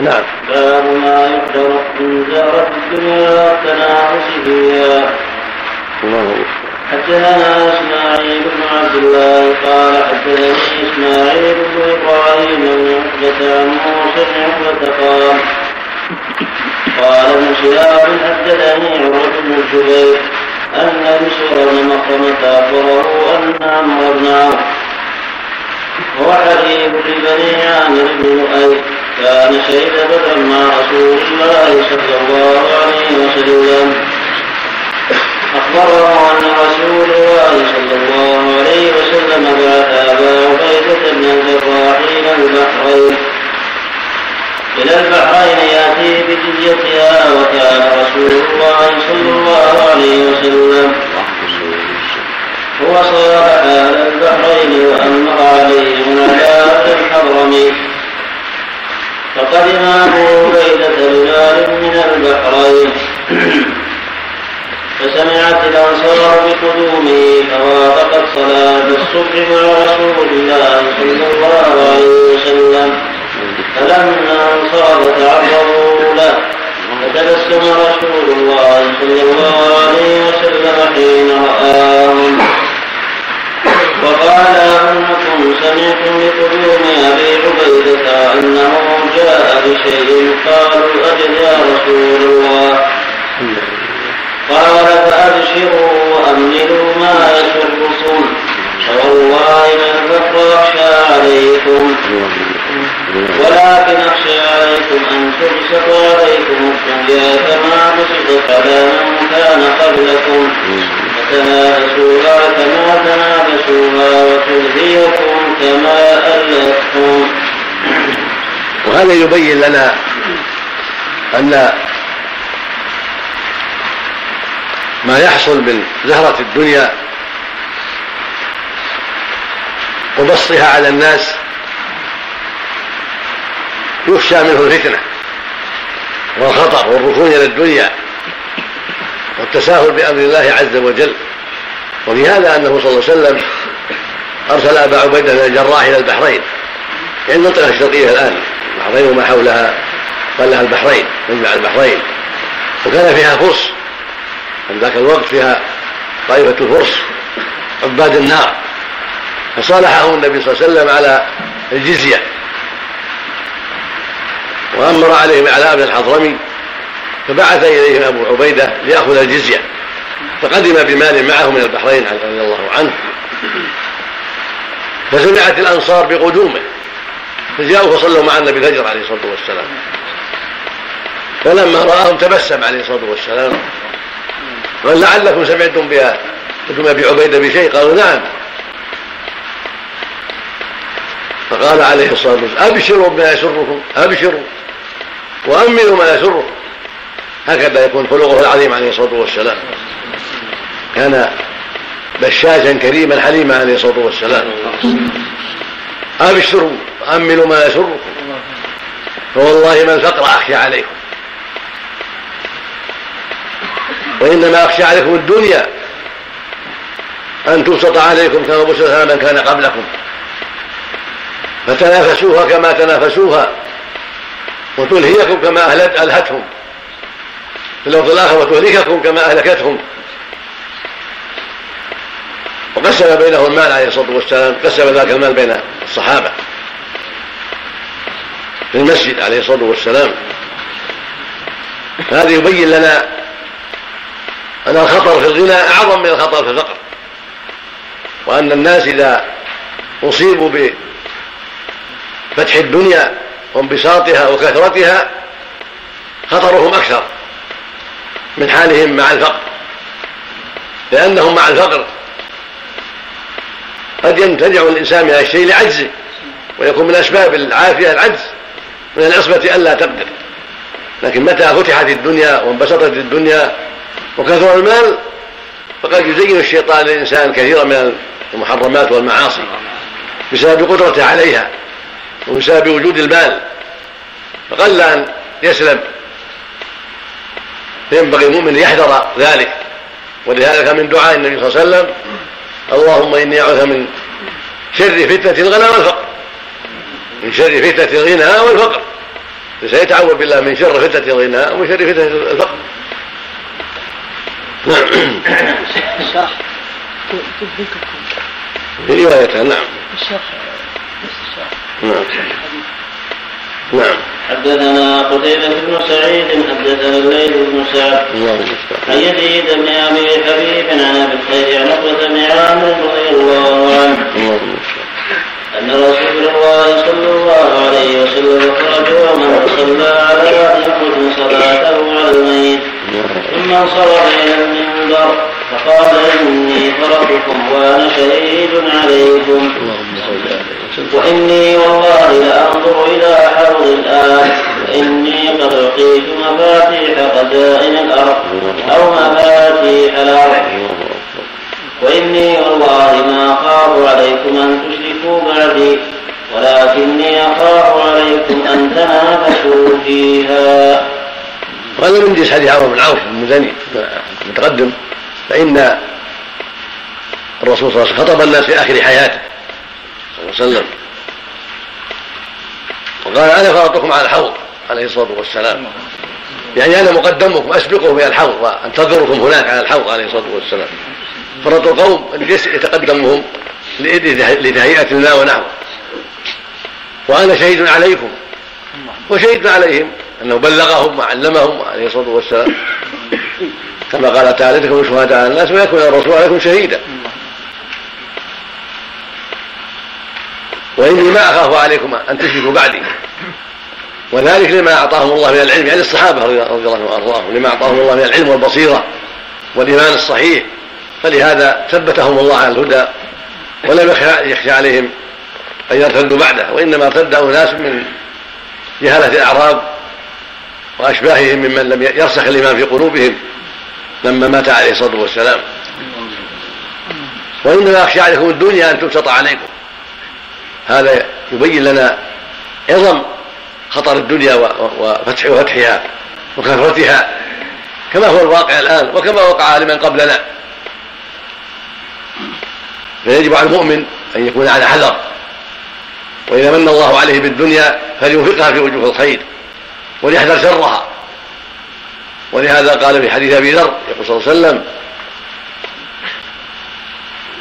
نعم. باب ما يقدر من زهرة الدنيا والتنافس فيها الله حدثنا إسماعيل بن عبد الله قال حدثني إسماعيل بن إبراهيم بن عقبة عن موسى بن عقبة قال قال ابن شهاب حدثني عروة بن الزبير أن بشر بن مخرمة أخبره أن عمرو بن عوف هو حبيب لبني عامر بن لؤي كان بدرا مع رسول الله صلى الله عليه وسلم. أخبره أن رسول الله صلى الله عليه وسلم بعث أبا عبيدة بن الجراح إلى البحرين. إلى البحرين يأتي بجزيتها وكان رسول الله صلى الله عليه وسلم. هو صالح أهل البحرين وأمر عليهم على الحضرمي. فقدم أبو عبيدة رجال من البحرين. فسمعت الأنصار بقدومه فوافقت صلاة الصبح مع رسول الله صلى الله عليه وسلم. فلما انصرف تعرضوا له. فتبسم رسول الله صلى الله عليه وسلم حين رآهم. وقال أنكم سمعتم بقدوم أبي عبيدة أنه جاء بشيء قالوا أجل يا رسول الله قال فأبشروا وأملوا ما يسركم فوالله ما الفقر أخشى عليكم ولكن أخشى عليكم أن تبسط عليكم الدنيا كما بسطت على من كان قبلكم فتنافسوها كما تنافسوها وتلهيكم كما ألتكم وهذا يبين لنا أن ما يحصل من زهرة الدنيا وبسطها على الناس يخشى منه الفتنة والخطر والركون إلى الدنيا والتساهل بأمر الله عز وجل. وفي هذا أنه صلى الله عليه وسلم أرسل أبا عبيدة بن الجراح إلى البحرين. يعني المنطقة الشرقية الآن. البحرين وما حولها قال لها البحرين مجمع البحرين. وكان فيها فرس. في ذاك الوقت فيها طائفة الفرس عباد النار. فصالحهم النبي صلى الله عليه وسلم على الجزية. وأمر عليهم علاء بن الحضرمي فبعث إليهم أبو عبيدة ليأخذ الجزية. فقدم بمال معه من البحرين رضي الله عنه. فسمعت الأنصار بقدومه فجاءوا فصلوا مع النبي الفجر عليه الصلاة والسلام. فلما رآهم تبسم عليه الصلاة والسلام. قال لعلكم سمعتم بها قلتم أبي عبيدة بشيء؟ قالوا نعم. فقال عليه الصلاة والسلام أبشروا بما يسركم أبشروا وأمنوا ما يسركم. هكذا يكون خلقه العظيم عليه الصلاة والسلام. كان بشاشا كريما حليما عليه الصلاة والسلام. أبشروا وامنوا ما يسركم فوالله ما الفقر أخشى عليكم. وإنما أخشى عليكم الدنيا. أن تبسط عليكم كما بسط على من كان قبلكم. فتنافسوها كما تنافسوها. وتلهيكم كما ألهتهم. في الأرض الآخرة وتهلككم كما أهلكتهم. وقسم بينهم المال عليه الصلاة والسلام. قسم ذاك المال بين الصحابة. في المسجد عليه الصلاة والسلام. هذا يبين لنا أن الخطر في الغنى أعظم من الخطر في الفقر وأن الناس إذا أصيبوا بفتح الدنيا وانبساطها وكثرتها خطرهم أكثر من حالهم مع الفقر لأنهم مع الفقر قد ينتجع الإنسان من الشيء لعجزه ويكون من أسباب العافية العجز. من العصبة ألا تقدر. لكن متى فتحت الدنيا وانبسطت الدنيا وكثر المال فقد يزين الشيطان للإنسان كثيرا من المحرمات والمعاصي بسبب قدرته عليها وبسبب وجود المال. فقل أن يسلم. فينبغي المؤمن يحذر ذلك. ولذلك من دعاء النبي صلى الله عليه وسلم اللهم إني أعوذ من شر فتنة الغنى والفقر من شر فتنة الغنى والفقر. سيتعوذ بالله من شر فتنة الغناء ومن شر فتنة الفقر. نعم. الشرح في روايتها نعم. الشرح نعم. نعم. حدثنا قتيبة بن سعيد حدثنا الليل بن سعد. عن يزيد بن أبي حبيب عن أبي الخير عن عقبة بن عامر رضي الله عنه. أن رسول الله صلى الله عليه وسلم خرج يوما فصلى على أحدهم صلاته على الميت. ثم انصرف إلى المنبر فقال إني تركتكم وأنا شهيد عليكم. وإني والله لأنظر إلى حوض الآن. فإني قد أعطيت مفاتيح خزائن الأرض أو مفاتيح الأرض. وإني والله ما أخاف عليكم أن تشركوا بعدي ولكني أخاف عليكم أن تنافسوا فيها. وهذا من جنس حديث عمرو بن عوف المزني المتقدم فإن الرسول صلى الله عليه وسلم خطب الناس في آخر حياته صلى الله عليه وسلم. وقال أنا فرطكم على الحوض عليه الصلاة والسلام. يعني أنا مقدمكم أسبقكم إلى الحوض وأنتظركم هناك على الحوض عليه الصلاة والسلام. فرط القوم يتقدمهم لتهيئة الماء ونحوه. وأنا شهيد عليكم. وشهدنا عليهم أنه بلغهم وعلمهم عليه الصلاة والسلام. كما قال تعالى تكونوا شهداء على الناس ويكون الرسول عليكم شهيدا. وإني ما أخاف عليكم أن تشركوا بعدي. وذلك لما أعطاهم الله من العلم يعني الصحابة رضي الله عنهم وأرضاهم لما أعطاهم الله من العلم والبصيرة والإيمان الصحيح. فلهذا ثبتهم الله على الهدى ولم يخشى عليهم أن يرتدوا بعده وإنما ارتد أناس من جهلة الأعراب وأشباههم ممن لم يرسخ الإيمان في قلوبهم لما مات عليه الصلاة والسلام. وإنما يخشى عليكم الدنيا أن تبسط عليكم. هذا يبين لنا عظم خطر الدنيا وفتح وفتحها وكثرتها كما هو الواقع الآن وكما وقع لمن قبلنا. فيجب على المؤمن أن يكون على حذر. وإذا من الله عليه بالدنيا فلينفقها في وجوه الخير وليحذر شرها. ولهذا قال في حديث أبي ذر يقول صلى الله عليه وسلم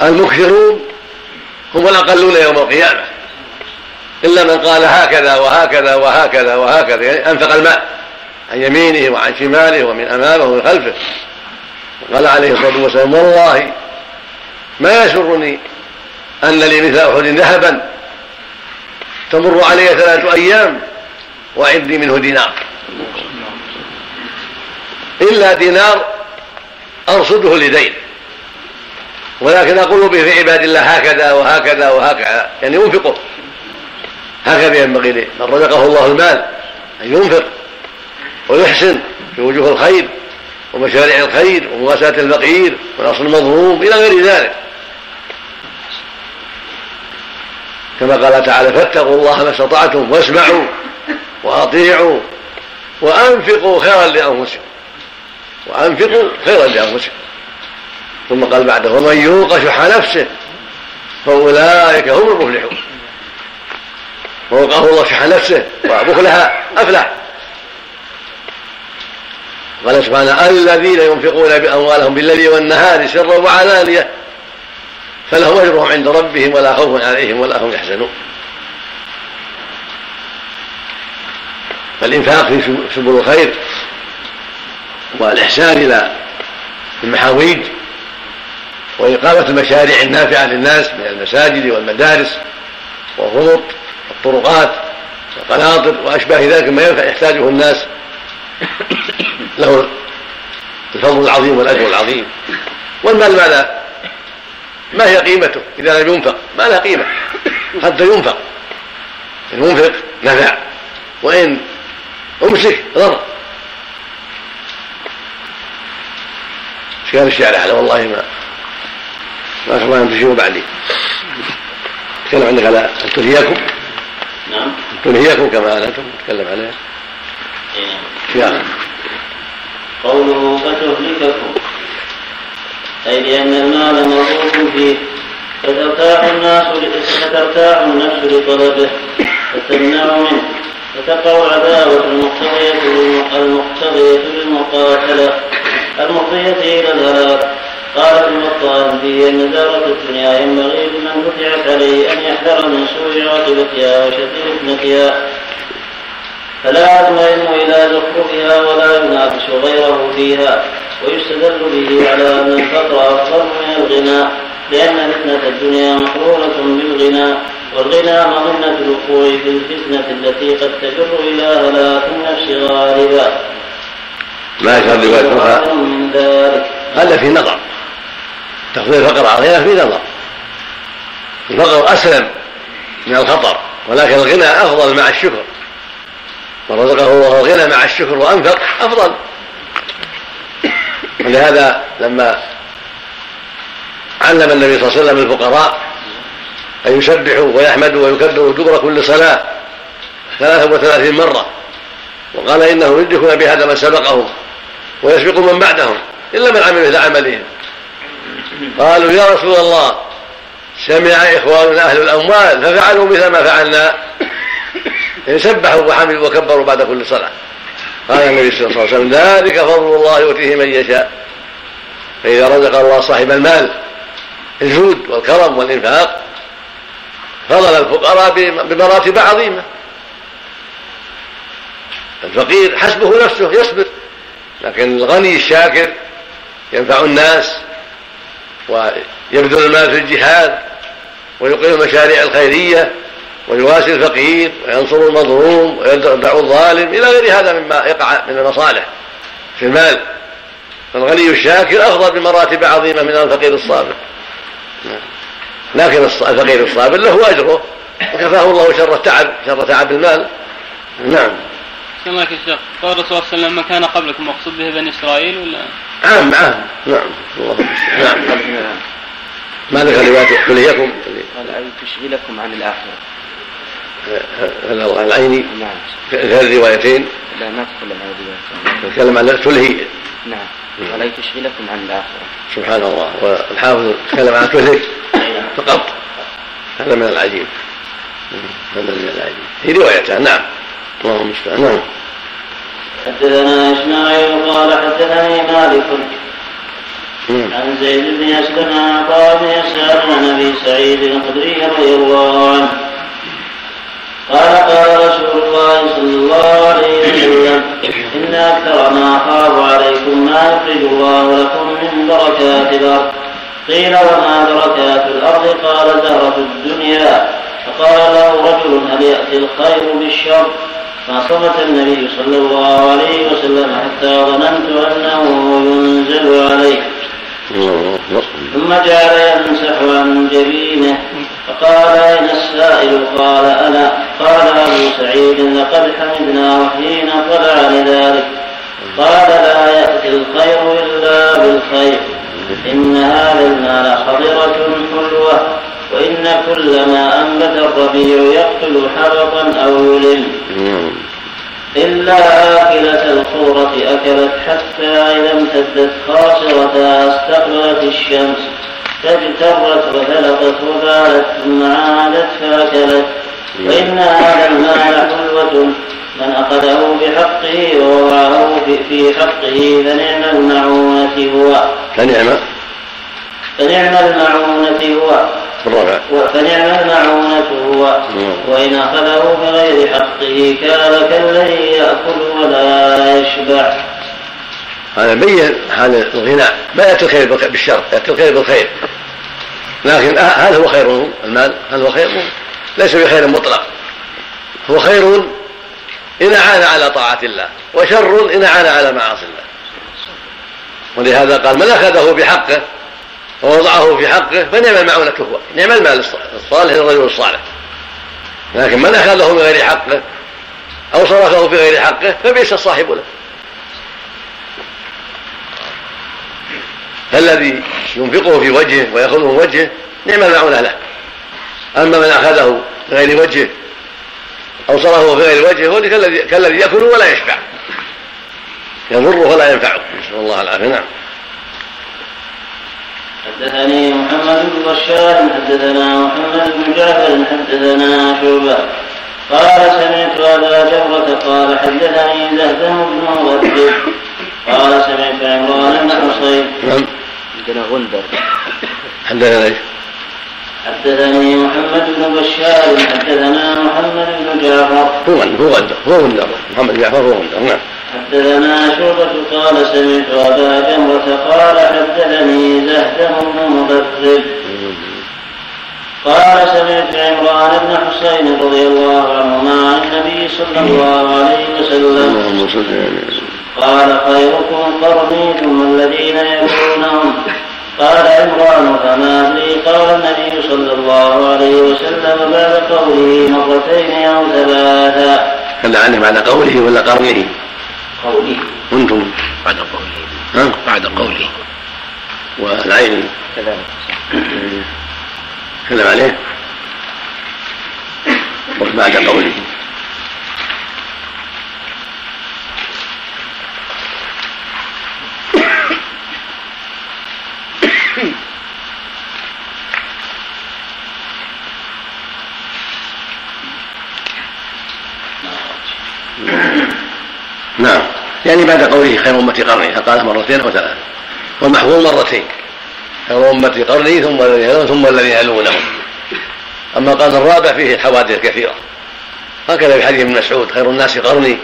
المكثرون هم الأقلون يوم القيامة. إلا من قال هكذا وهكذا وهكذا وهكذا يعني أنفق الماء عن يمينه وعن شماله ومن أمامه ومن خلفه. قال عليه الصلاة والسلام والله ما يسرني أن لي مثل أحد ذهبا. تمر علي ثلاثة أيام وعندي منه دينار. إلا دينار أرصده لدين. ولكن أقول به في عباد الله هكذا وهكذا وهكذا. يعني ينفقه. هكذا ينبغي من رزقه الله المال أن ينفق ويحسن في وجوه الخير. ومشاريع الخير ومواساة الفقير ونصر المظلوم إلى غير ذلك. كما قال تعالى فاتقوا الله ما استطعتم واسمعوا وأطيعوا وأنفقوا خيرا لأنفسكم. وأنفقوا خيرا لأنفسكم. ثم قال بعده ومن يوق شح نفسه فأولئك هم المفلحون. ووقاه الله شح نفسه وبخلها أفلح. قال سبحانه الذين ينفقون بأموالهم بالليل والنهار سرا وعلانية فلهم أجرهم عند ربهم ولا خوف عليهم ولا هم يحزنون. فالإنفاق في سبل الخير والإحسان إلى المحاويج وإقامة المشاريع النافعة للناس من المساجد والمدارس والربط والطرقات والقناطر وأشباه ذلك ما يحتاجه الناس له الفضل العظيم والأجر العظيم. والمال ماذا ما هي قيمته؟ إذا لم ينفق ما لها قيمة. حتى ينفق. ينفق نفع. وإن أمسك ضر كان الشعر على والله ما ما شاء الله أن تشيروا بعدي. تكلم عندك على أن تنهيكم نعم. تنهيكم كما أنتم. تتكلم عليها نعم قوله فتهلككم. أي لأن المال مرغوب فيه. فترتاح الناس فترتاح النفس لطلبه. فتمنع منه. فتقع العداوة المقتضية المقتضية للمقاتلة. المفضية إلى الهلاك. قال ابن الطالبي أن دارة الدنيا ينبغي لمن فتحت عليه أن يحذر من سوء عاقبتها وشر فتنتها فلا يطمئن إلى زخرفها ولا ينافس غيره فيها ويستدل به على أن الفقر أفضل من الغنى لأن فتنة الدنيا مقرونة بالغنى والغنى مظنة الوقوع في الفتنة التي قد تجر إلى هلاك النفس غالبا. ما يشهد رواية من ذلك. هذا في نظر. تفضيل الفقر على الغنى في نظر. الفقر أسلم من الخطر ولكن الغنى أفضل مع الشكر. من رزقه الله الغنى مع الشكر وأنفق أفضل. ولهذا لما علم النبي صلى الله عليه وسلم الفقراء أن يسبحوا ويحمدوا ويكبروا دبر كل صلاة ثلاثة وثلاثين مرة. وقال إنه يدركون بهذا من سبقهم ويسبق من بعدهم إلا من عمل مثل عملهم قالوا يا رسول الله سمع إخواننا أهل الأموال ففعلوا مثل ما فعلنا. سبحوا وحمدوا وكبروا بعد كل صلاة. قال النبي صلى الله عليه وسلم ذلك فضل الله يؤتيه من يشاء. فإذا رزق الله صاحب المال الجود والكرم والإنفاق فضل الفقراء بمراتب عظيمة. الفقير حسبه نفسه يصبر. لكن الغني الشاكر ينفع الناس ويبذل المال في الجهاد ويقيم المشاريع الخيرية. ويواسي الفقير وينصر المظلوم ويدع الظالم إلى غير هذا مما يقع من المصالح في المال. فالغني الشاكر أفضل بمراتب عظيمة من الفقير الصابر. لكن الفقير الصابر له أجره وكفاه الله شر التعب شر تعب المال. نعم. كما يا شيخ؟ قال الرسول صلى الله عليه وسلم من كان قبلكم مقصود به بني إسرائيل ولا عام عام. نعم. الله نعم. ما ذكر قال أي تشغلكم عن الآخرة. هذا العيني نعم. في الروايتين. لا ما تكلم عن الروايتين تكلم عن تلهي نعم. ولا تشغلكم عن الآخرة. سبحان الله. والحافظ تكلم عن تلهك فقط. هذا من العجيب. هذا من العجيب. في روايتان نعم. اللهم المستعان نعم. حدثنا إسماعيل قال حدثني مالك. عن زيد بن أسلم عن بن يسار عن أبي سعيد الخدري رضي الله عنه. قال قال رسول الله صلى الله عليه وسلم إن أكثر ما اخاف عليكم ما يخرج الله لكم من بركات الأرض. قيل وما بركات الأرض؟ قال زهرة الدنيا. فقال له رجل هل يأتي الخير بالشر؟ فصمت النبي صلى الله عليه وسلم حتى ظننت أنه ينزل عليه ثم جعل يمسح عن جبينه فقال أين السائل؟ قال أنا. قال أبو سعيد لقد حمدنا حين طلع لذلك. قال لا يأتي الخير إلا بالخير. إن هذا المال خضرة حلوة وإن كل ما أنبت الربيع يقتل حبطا أو يلم. إلا آكلة الخورة أكلت حتى إذا امتدت خاسرتها استقبلت الشمس. فاجترت وفلقت وبالت ثم عادت فأكلت وإن هذا المال حلوة من أخذه بحقه ووضعه في حقه فنعم المعونة هو. فنعم. فنعم المعونة هو. فنعم المعونة هو. وإن أخذه بغير حقه كان كالذي يأكل ولا يشبع. هذا بين حال الغنى ما يأتي الخير بالشر يأتي الخير بالخير. لكن هل هو خير المال؟ هل هو خير؟ ليس بخير مطلق. هو خير إن أعان على طاعة الله وشر إن أعان على معاصي الله. ولهذا قال من أخذه بحقه ووضعه في حقه فنعم المعونة هو نعم المال الصالح للرجل الصالح. لكن من أخذه بغير حقه أو صرفه بغير حقه فبئس الصاحب له. فالذي ينفقه في وجهه ويأخذه من وجهه نعم المعونة له. أما من أخذه بغير وجهه أو صرفه بغير وجهه هو كالذي كالذي يأكل ولا يشبع. يضره ولا ينفعه. نسأل الله العافية. نعم. حدثني محمد بن بشار حدثنا محمد بن جعفر حدثنا شعبة. قال سمعت أبا جره قال حدثني زهدم بن مغدر قال سمعت عمران بن حصين. نعم. عندنا غندر حدثنا إيش؟ حدثني محمد بن بشار حدثنا محمد بن جعفر. هو هو غندر هو غندر محمد بن جعفر هو غندر نعم. حدثنا شعبة قال سمعت أبا جمرة قال حدثني زهدم بن مبرد قال سمعت عمران بن حسين رضي الله عنهما عن النبي صلى الله عليه وسلم. قال خيركم قرني ثم الذين يلونهم قال عمران فما أدري قال النبي صلى الله عليه وسلم بعد قوله مرتين أو ثلاثا هل عنه بعد قوله ولا قرنه؟ قوله. كنتم بعد قوله. ها؟ بعد قوله. والعين. كذلك تكلم عليه. بعد قوله. نعم. يعني بعد قوله خير أمتي قرني فقال مرتين أو ثلاثة. والمحفوظ مرتين. خير أمتي قرني ثم الذين يلون ثم الذين يلونهم أما قال الرابع فيه الحوادث الكثيرة هكذا في حديث ابن مسعود خير الناس قرني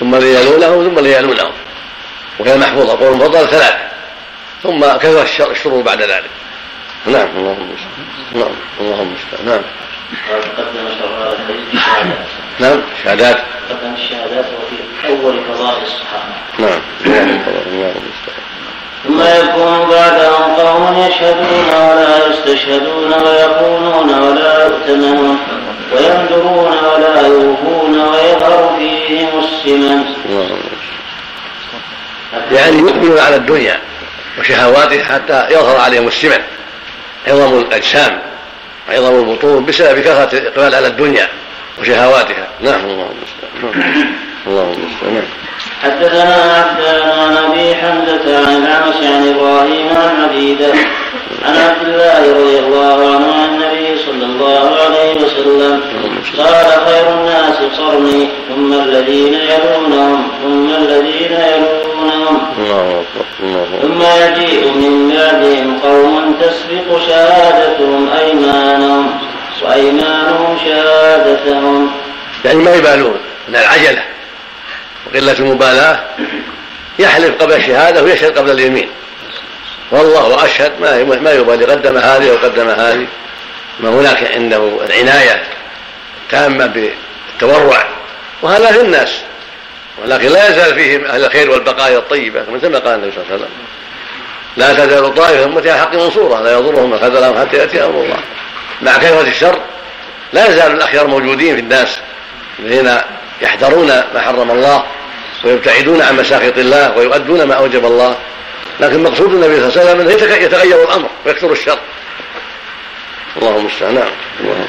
ثم الذين يلونهم ثم الذين يلونهم وكان محفوظ القول المفضل ثلاثة ثم كثر الشر- الشرور بعد ذلك. نعم اللهم المستعان نعم اللهم المستعان نعم. قال تقدم شرار الحديث نعم شهادات. الشهادات وفي فضائل الصحابة. نعم ثم يكون بعدهم قوم يشهدون ولا يستشهدون ويقولون ولا يؤتمنون وينذرون ولا يوفون ويظهر فيهم السمن. يعني يؤمنون على الدنيا وشهواتها حتى يظهر عليهم السمن. عظم الأجسام عظم البطون بسبب كثرة الاقبال على الدنيا. وشهواتها نعم اللهم المستعان. اللهم المستعان. حدثنا عبدان عن ابي حمزة عن الاعمش عن إبراهيم عن عبيده عن عبد الله رضي الله عنه عن النبي صلى الله عليه وسلم قال خير الناس قرني ثم الذين يلونهم ثم الذين يلونهم الله اكبر الله اكبر ثم يجيء من بعدهم قوم تسبق شهادتهم أيمانهم وإيمانهم شهادتهم. يعني ما يبالون من العجلة. وقله المبالاة يحلف قبل الشهادة ويشهد قبل اليمين. والله أشهد ما ما يبالي قدم هذه وقدم هذه. ما هناك عنده العناية تامة بالتورع وهذا في الناس. ولكن لا يزال فيهم أهل الخير والبقايا الطيبة مثل قال النبي صلى الله عليه وسلم. لا تزال طائفة امتي على حق منصورة لا يضرهم من خذلهم حتى يأتي أمر الله. مع كثره الشر؟ لا يزال الأخيار موجودين في الناس الذين يحذرون ما حرم الله ويبتعدون عن مساخط الله ويؤدون ما أوجب الله. لكن مقصود النبي صلى الله عليه وسلم يتك- يتغير الأمر ويكثر الشر. اللهم المستعان نعم. اللهم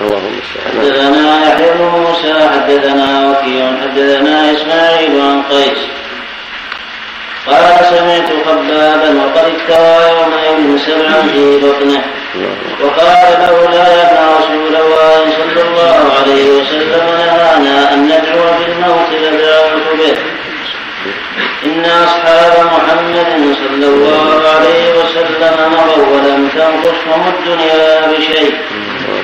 اللهم نعم. حدثنا يحيى بن موسى حدثنا وكيع حدثنا إسماعيل عن قيس. قال سمعت خبابا وقد اكتوى يومئذ سبعا في بطنه. وقال لولا ان رسول الله صلى الله عليه وسلم نهانا أن ندعو بالموت لدعوت به. إن أصحاب محمد صلى الله عليه وسلم مضوا ولم تنقصهم الدنيا بشيء.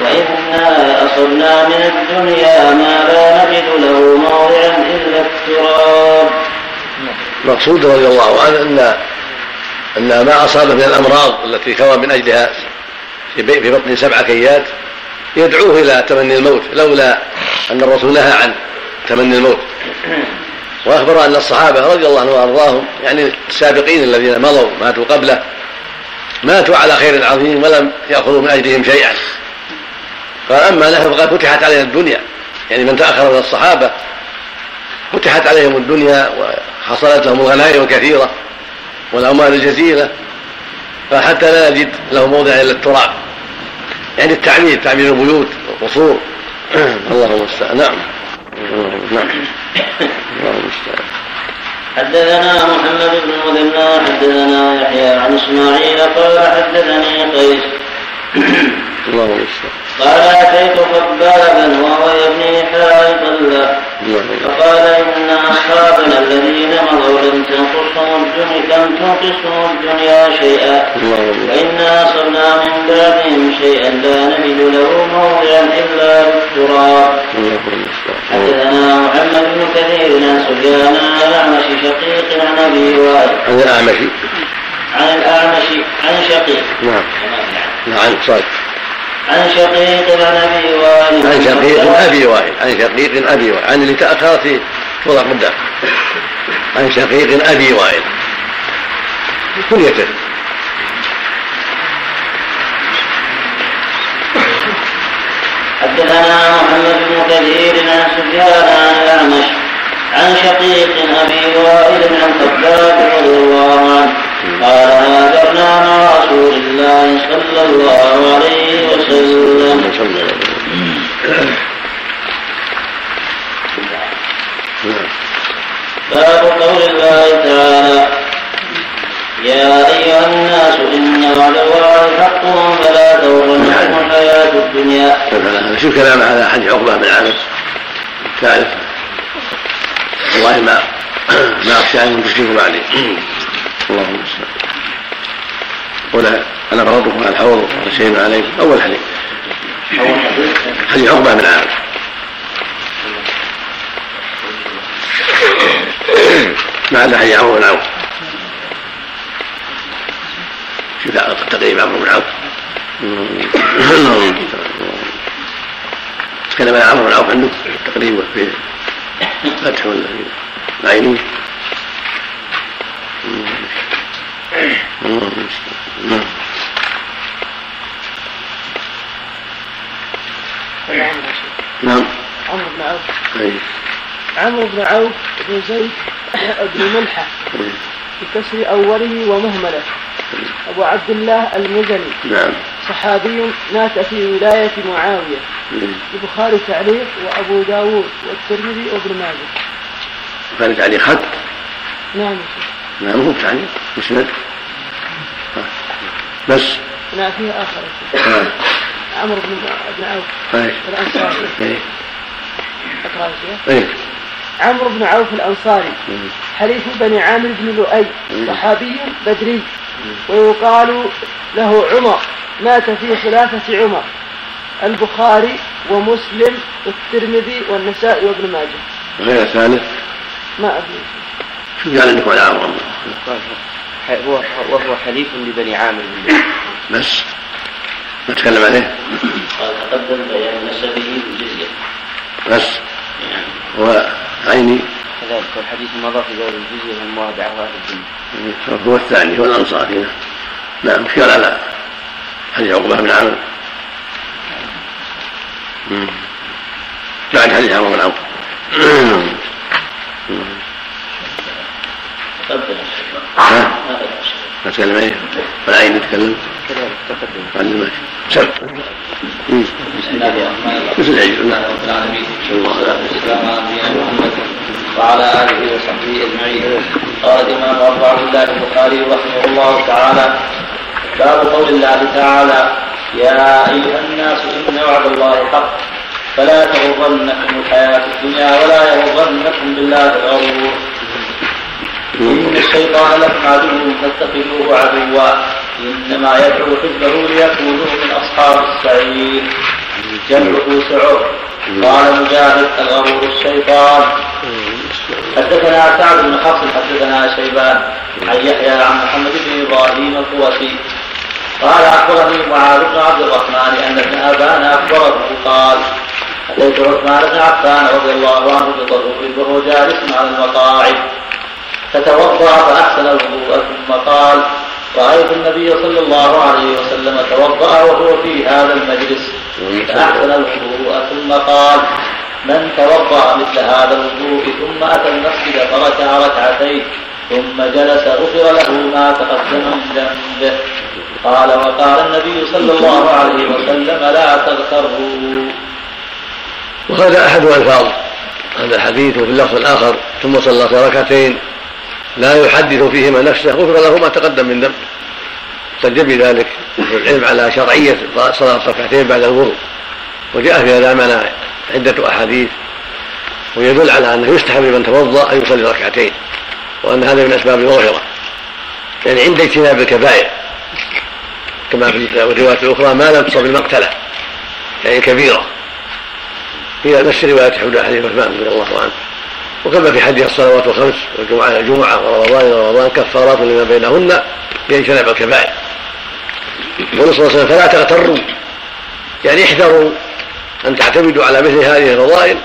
وإنا أصبنا من الدنيا ما لا نجد له موضعا إلا التراب. مقصود رضي الله عنه ان أن ما اصابه من الأمراض التي كوى من أجلها في بطن سبع كيات يدعوه إلى تمني الموت لولا أن الرسول نهى عن تمني الموت. وأخبر أن الصحابة رضي الله عنهم وأرضاهم يعني السابقين الذين مضوا ماتوا قبله ماتوا على خير عظيم ولم يأخذوا من أجلهم شيئا. قال اما نحن فقد فتحت علينا الدنيا. يعني من تأخر من الصحابة فتحت عليهم الدنيا وحصلت لهم الغنائم الكثيرة والأموال الجزيلة. فحتى لا نجد له موضع إلا التراب. يعني التعمير تعمير البيوت والقصور اللهم المستعان. نعم. نعم. اللهم المستعان. حدثنا محمد بن المثنى حدثنا يحيى عن إسماعيل قال حدثني قيس. اللهم المستعان. قال أتيت خبابا وهو يبني حائطا له. فقال لم تنقصهم الدنيا لم تنقصهم الدنيا شيئا وإنا أصبنا من بعدهم شيئا لا نجد له موضعا إلا بالتراب حدثنا محمد بن كثير عن سفيان عن الأعمش شقيق عن أبي وائل. عن الأعمش عن الأعمش عن شقيق نعم نعم صادق عن شقيق عن أبي وائل عن شقيق ابي وائل عن شقيق أبي وائل عن اللي تاخرت في وضع قدام عن شقيق أبي وائل. كنيته حدثنا محمد بن كثير عن سفيان عن الاعمش عن شقيق أبي وائل عن خباب رضي الله عنه. قال هاجرنا مع رسول الله صلى الله عليه وسلم. باب قول الله تعالى يا أيها الناس إن وعد الله حق فلا تغرنكم الحياة الدنيا. شوف كلام على حديث عقبة بن عامر تعرف والله ما ما أخشى أن تشركوا بعدي. اللهم المستعان ولا أنا فرضكم على الحوض ولا شيء عليكم. أول حديث. حديث عقبة بن عامر. ما عدا حديث عمرو بن عوف شوف تقريب عمرو بن عوف تكلم عن عمرو بن عوف عنده تقريبا في فتح ولا العينين نعم. عمرو بن عوف عمرو بن عوف بن زيد بن ملحة بكسر أوله ومهملة. أبو عبد الله المزني. نعم. صحابي مات في ولاية معاوية. البخاري تعليق وأبو داود والترمذي وابن ماجه. البخاري تعليق. خط. نعم. نعم هو تعليق مسند بس. لا فيه آخر. عمرو بن بن عوف الأنصاري. إيه. أقرأ إيه عمرو بن عوف الأنصاري حليف بني عامر بن لؤي صحابي بدري. ويقال له عمر مات في خلافة عمر. البخاري ومسلم والترمذي والنسائي وابن ماجه. غير الثالث ما أدري. شو قال عندكم على عمرو هو وهو حليف لبني عامر بس. نتكلم عليه. قال تقدم بيان نسبه بالجزية. بس. وعيني كذلك والحديث مضى في ذلك الجزية والموابعة وأهل الدنيا هو الثاني هو الأنصار هنا نعم اشكال على حديث عقبة بن عامر بعد حديث عمرو بن عوف. نتكلم عليه والعين نتكلم كذلك تقدم عن الماشي الرحيم مثل رب العالمين صلى الله على محمد وعلى اله وصحبه اجمعين قال الامام ابو عبد الله البخاري رحمه الله تعالى باب قول الله تعالى يا ايها الناس ان وعد الله حق فلا تغرنكم الحياة الدنيا ولا يغرنكم بالله الغرور إن الشيطان لكم عدو فاتخذوه عدوا. إنما يدعو حزبه ليكونوا من أصحاب السعير. جمعه سعود. قال مجاهد الغرور الشيطان. حدثنا سعد بن حفص حدثنا شيبان. عن يحيى عن محمد بن إبراهيم القوسي. قال أخبرني معاذ بن عبد الرحمن أن ابن ابان أخبره قال اتيت عثمان بن عفان رضي الله عنه بطرق وهو جالس على المقاعد. فتوضأ فأحسن الوضوء ثم قال رأيت النبي صلى الله عليه وسلم توضأ وهو في هذا المجلس. فأحسن الوضوء ثم قال من توضأ مثل هذا الوضوء ثم أتى المسجد فركع ركعتين ثم جلس غفر له ما تقدم من ذنبه. قال وقال النبي صلى الله عليه وسلم لا تغتروا. وهذا أحد ألفاظ هذا الحديث وفي اللفظ الآخر ثم صلى ركعتين لا يحدث فيهما نفسه. غفر له ما تقدم من ذنب. احتج بذلك العلم على شرعية صلاة ركعتين بعد الوضوء. وجاء في هذا المعنى عدة أحاديث. ويدل على أنه يستحب لمن توضأ أن يصلي ركعتين. وأن هذا من أسباب المغفرة يعني عند اجتناب الكبائر. كما في الرواية الأخرى ما لم تصب المقتلة. يعني كبيرة. في نفس رواية حديث عثمان رضي الله عنه. وكما في حديث الصلوات الخمس والجمعة الجمعة ورمضان إلى رمضان كفارات لما بينهن باجتناب الكبائر. يقول صلى الله عليه وسلم فلا تغتروا. يعني احذروا أن تعتمدوا على مثل هذه الفضائل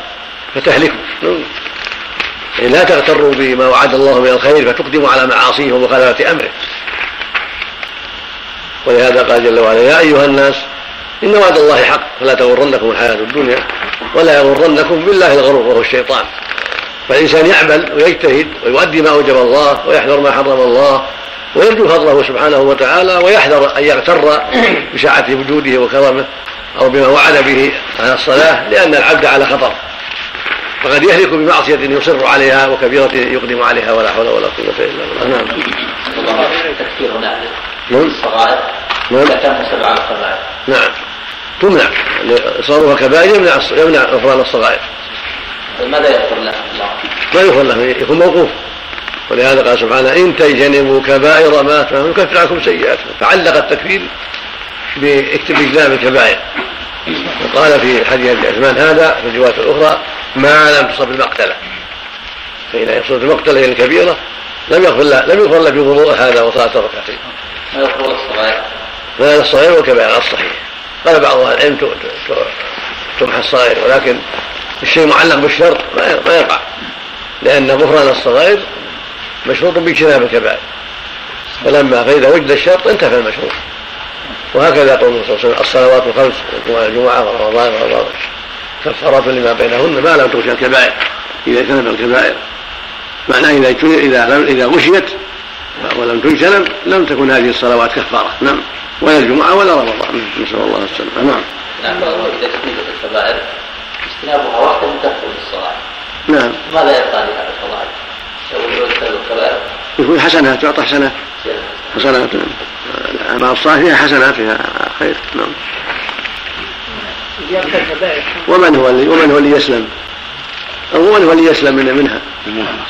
فتهلكوا. يعني لا تغتروا بما وعد الله من الخير فتقدموا على معاصيه ومخالفة أمره. ولهذا قال جل وعلا يا أيها الناس إن وعد الله حق فلا تغرنكم الحياة الدنيا ولا يغرنكم بالله الغرور وهو الشيطان. فالإنسان يعمل ويجتهد ويؤدي ما أوجب الله ويحذر ما حرم الله ويرجو فضله سبحانه وتعالى ويحذر أن يغتر بسعة وجوده وكرمه أو بما وعد به على الصلاة لأن العبد على خطر. فقد يهلك بمعصية يصر عليها وكبيرة يقدم عليها ولا حول ولا قوة إلا بالله. نعم. نعم. نعم. نعم. تمنع. إصرارها كبائر يمنع يمنع غفران الصغائر. ماذا يغفر له؟ ما يغفر له يكون موقوف ولهذا قال سبحانه إن تجتنبوا كبائر ما تفهمون يكفر عنكم سيئاتكم فعلق التكفير باجتناب الكبائر وقال في حديث عثمان هذا في الرواية الأخرى ما لم تصب المقتلة فإذا يقصد المقتلة هي الكبيرة لم يغفر له لم يغفر له بوضوء هذا وصلاة الركعتين. ما يغفر الصغائر. ما الصغير والكبائر على الصحيح. قال بعض أهل العلم تمحى الصغائر ولكن الشيء معلق بالشرط ما يقع. لأن غفران الصغائر مشروط باجتناب الكبائر. فلما فإذا وجد الشرط انتفى المشروط. وهكذا قول صلى الله عليه وسلم الصلوات الخمس والجمعة ورمضان ورمضان كفارات لما بينهن ما لم تغشى الكبائر. إذا اجتنب الكبائر. معناه إذا إذا إذا غشيت ولم تجتنب لم تكن هذه الصلوات كفارة. نعم. ولا الجمعة ولا رمضان. نسأل الله السلامة. نعم. نعم. إذا الكبائر اجتنابها وحده تدخل الصلاة نعم. ماذا يبقى لهذا الفضائل؟ الكبائر يكون حسنات تعطى حسنات. حسنات. نعم الصالحة فيها حسنات فيها خير. نعم. ومن هو اللي ومن هو اللي يسلم؟ أو من هو اللي يسلم من منها؟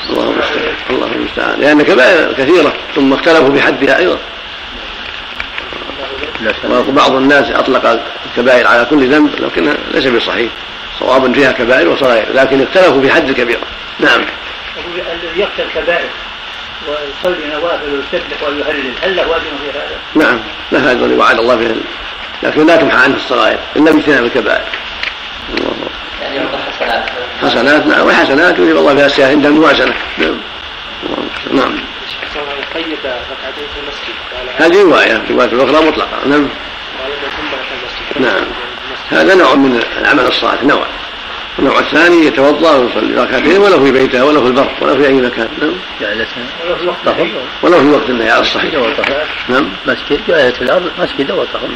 الله المستعان. الله المستعان. لأن كبائر كثيرة ثم اختلفوا في حدها أيضا بعض الناس أطلق الكبائر على كل ذنب لكن ليس بصحيح. صواب فيها كبائر وصغائر لكن اختلفوا في حد الكبيرة نعم. الذي يخشى الكبائر ويصلي نوافل ويسبح ويهلل هل له اجر في هذا؟ نعم. له اجر وعد الله به لكن لا تمحى عنه الصغائر. إلا باجتناب الكبائر. الله يعني حسنات. حسنات نعم. وحسنات يجيب الله بها السيئات عند الموازنة. نعم. نعم قيد ركعتين في المسجد. هذه رواية الروايه الاخرى مطلقة. نعم. نعم. هذا نوع من العمل الصالح نوع. النوع الثاني يتوضأ ويصلي ركعتين ولو في بيته ولو في البر ولو في أي مكان نعم. جعلت ولو في وقت النهي على الصحيح. نعم. مسجد جعلت الأرض مسجد وطهر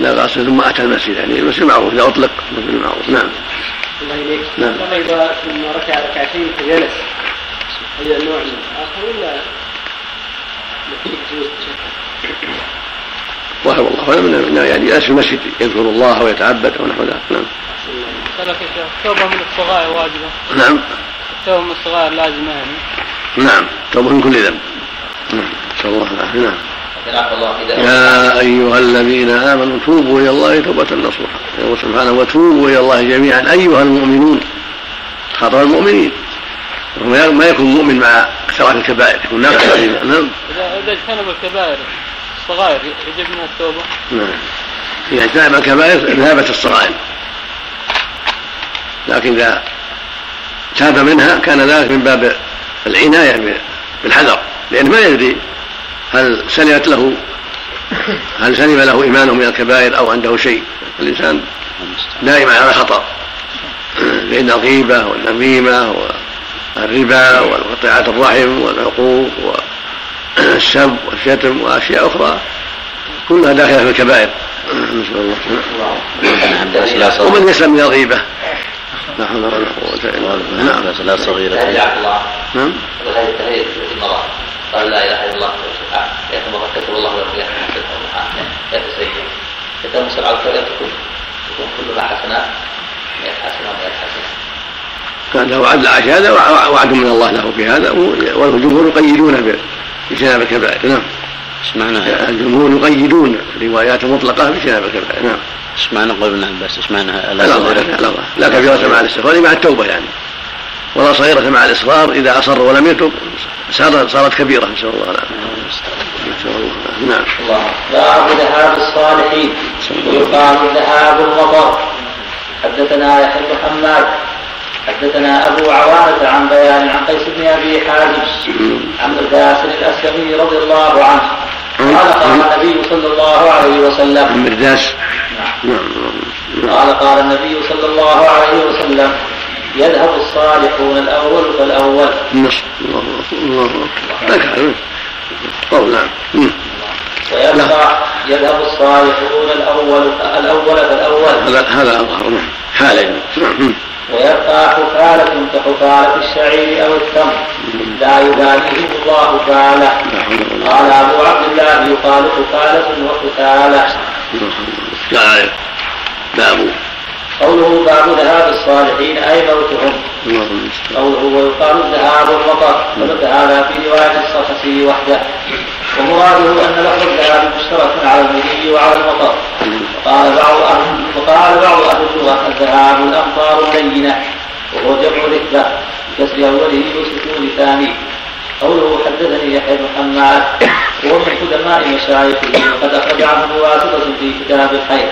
لا بأس ثم أتى المسجد يعني المسجد معروف إذا أطلق المسجد معروف. نعم. الله إليك. نعم. إذا ثم ركع ركعتين فجلس هل نوع من اخر ولا؟ الله من يعني جالس في المسجد يذكر الله ويتعبد ونحو ذلك. نعم. التوبة من الصغائر واجبة. نعم. التوبة من الصغائر لازمة يعني. نعم توبة من كل ذنب. نعم نسأل الله العافية. نعم. يا أيها الذين آمنوا توبوا إلى الله توبة نصوحا. يقول سبحانه وتوبوا إلى الله جميعا. أيها المؤمنون خاطر المؤمنين. ما يكون مؤمن مع كثرات الكبائر يكون ناقص. نعم إذا اجتنب الكبائر. الصغائر يجب منها التوبة نعم. إذا اجتنب الكبائر ذهبت الصغائر. لكن إذا تاب منها كان ذلك من باب العناية بالحذر. لأنه ما يدري هل سلمت له هل سلم له إيمانه من الكبائر أو عنده شيء. الإنسان دائما على خطر فإن الغيبة والنميمة والربا وقطيعة الرحم والعقوق والسب والشتم وأشياء أخرى كلها داخلة في الكبائر. نسأل الله ومن يسلم من الغيبة. لا حول ولا قوة إلا بالله نعم. لا نعم. في المرأة قال لا إله إلا الله يتمرة كتب الله له يتمسك على الكبائر تكون تكون كلها حسنات مئة حسنة مئة حسنة له وعد العاش هذا وعد من الله له في هذا والجمهور يقيدون بجناب الكبائر نعم. إيش معنى الجمهور يقيدون روايات مطلقة بجناب الكبائر نعم. إيش معنى قول ابن عباس إيش معنى لا لا لا كبيرة مع الاستغفار مع التوبة يعني. ولا صغيرة مع الإصرار إذا أصر ولم يتب صارت صارت كبيرة نسأل الله العافية. نسأل الله نعم. باب ذهاب الصالحين ويقال ذهاب المطر. حدثنا يحيى بن حماد حدثنا أبو عوانة عن بيان عن قيس بن أبي حازم عن مرداس الأسلمي رضي الله عنه. قال قال النبي صلى الله عليه وسلم. مرداس نعم. قال قال النبي صلى الله عليه وسلم يذهب الصالحون الأول فالأول. النصر الله الله قول نعم ويبقى يذهب الصالحون الأول الأول فالأول. هذا هذا أظهر نعم حالين نعم. ويبقى حفالة كحفالة الشعير أو التمر. لا يباليهم الله تعالى. قال أبو عبد الله يقال حفالة وحفالة. قال باب قوله باب ذهاب الصالحين أي موتهم. قوله ويقال الذهاب المطر. ثبت هذا في رواية الصخسي وحده. ومراده أن لفظ الذهاب مشترك على المضي وعلى المطر. وقال بعض أهل وقال بعض أهل اللغة الذهاب الأمطار اللينة وهو جمع ركبة بكسر أوله وسكون ثاني قوله حدثني يحيى بن حماد وهو من قدماء مشايخه وقد أخرج عنه بواسطة في كتاب الخير.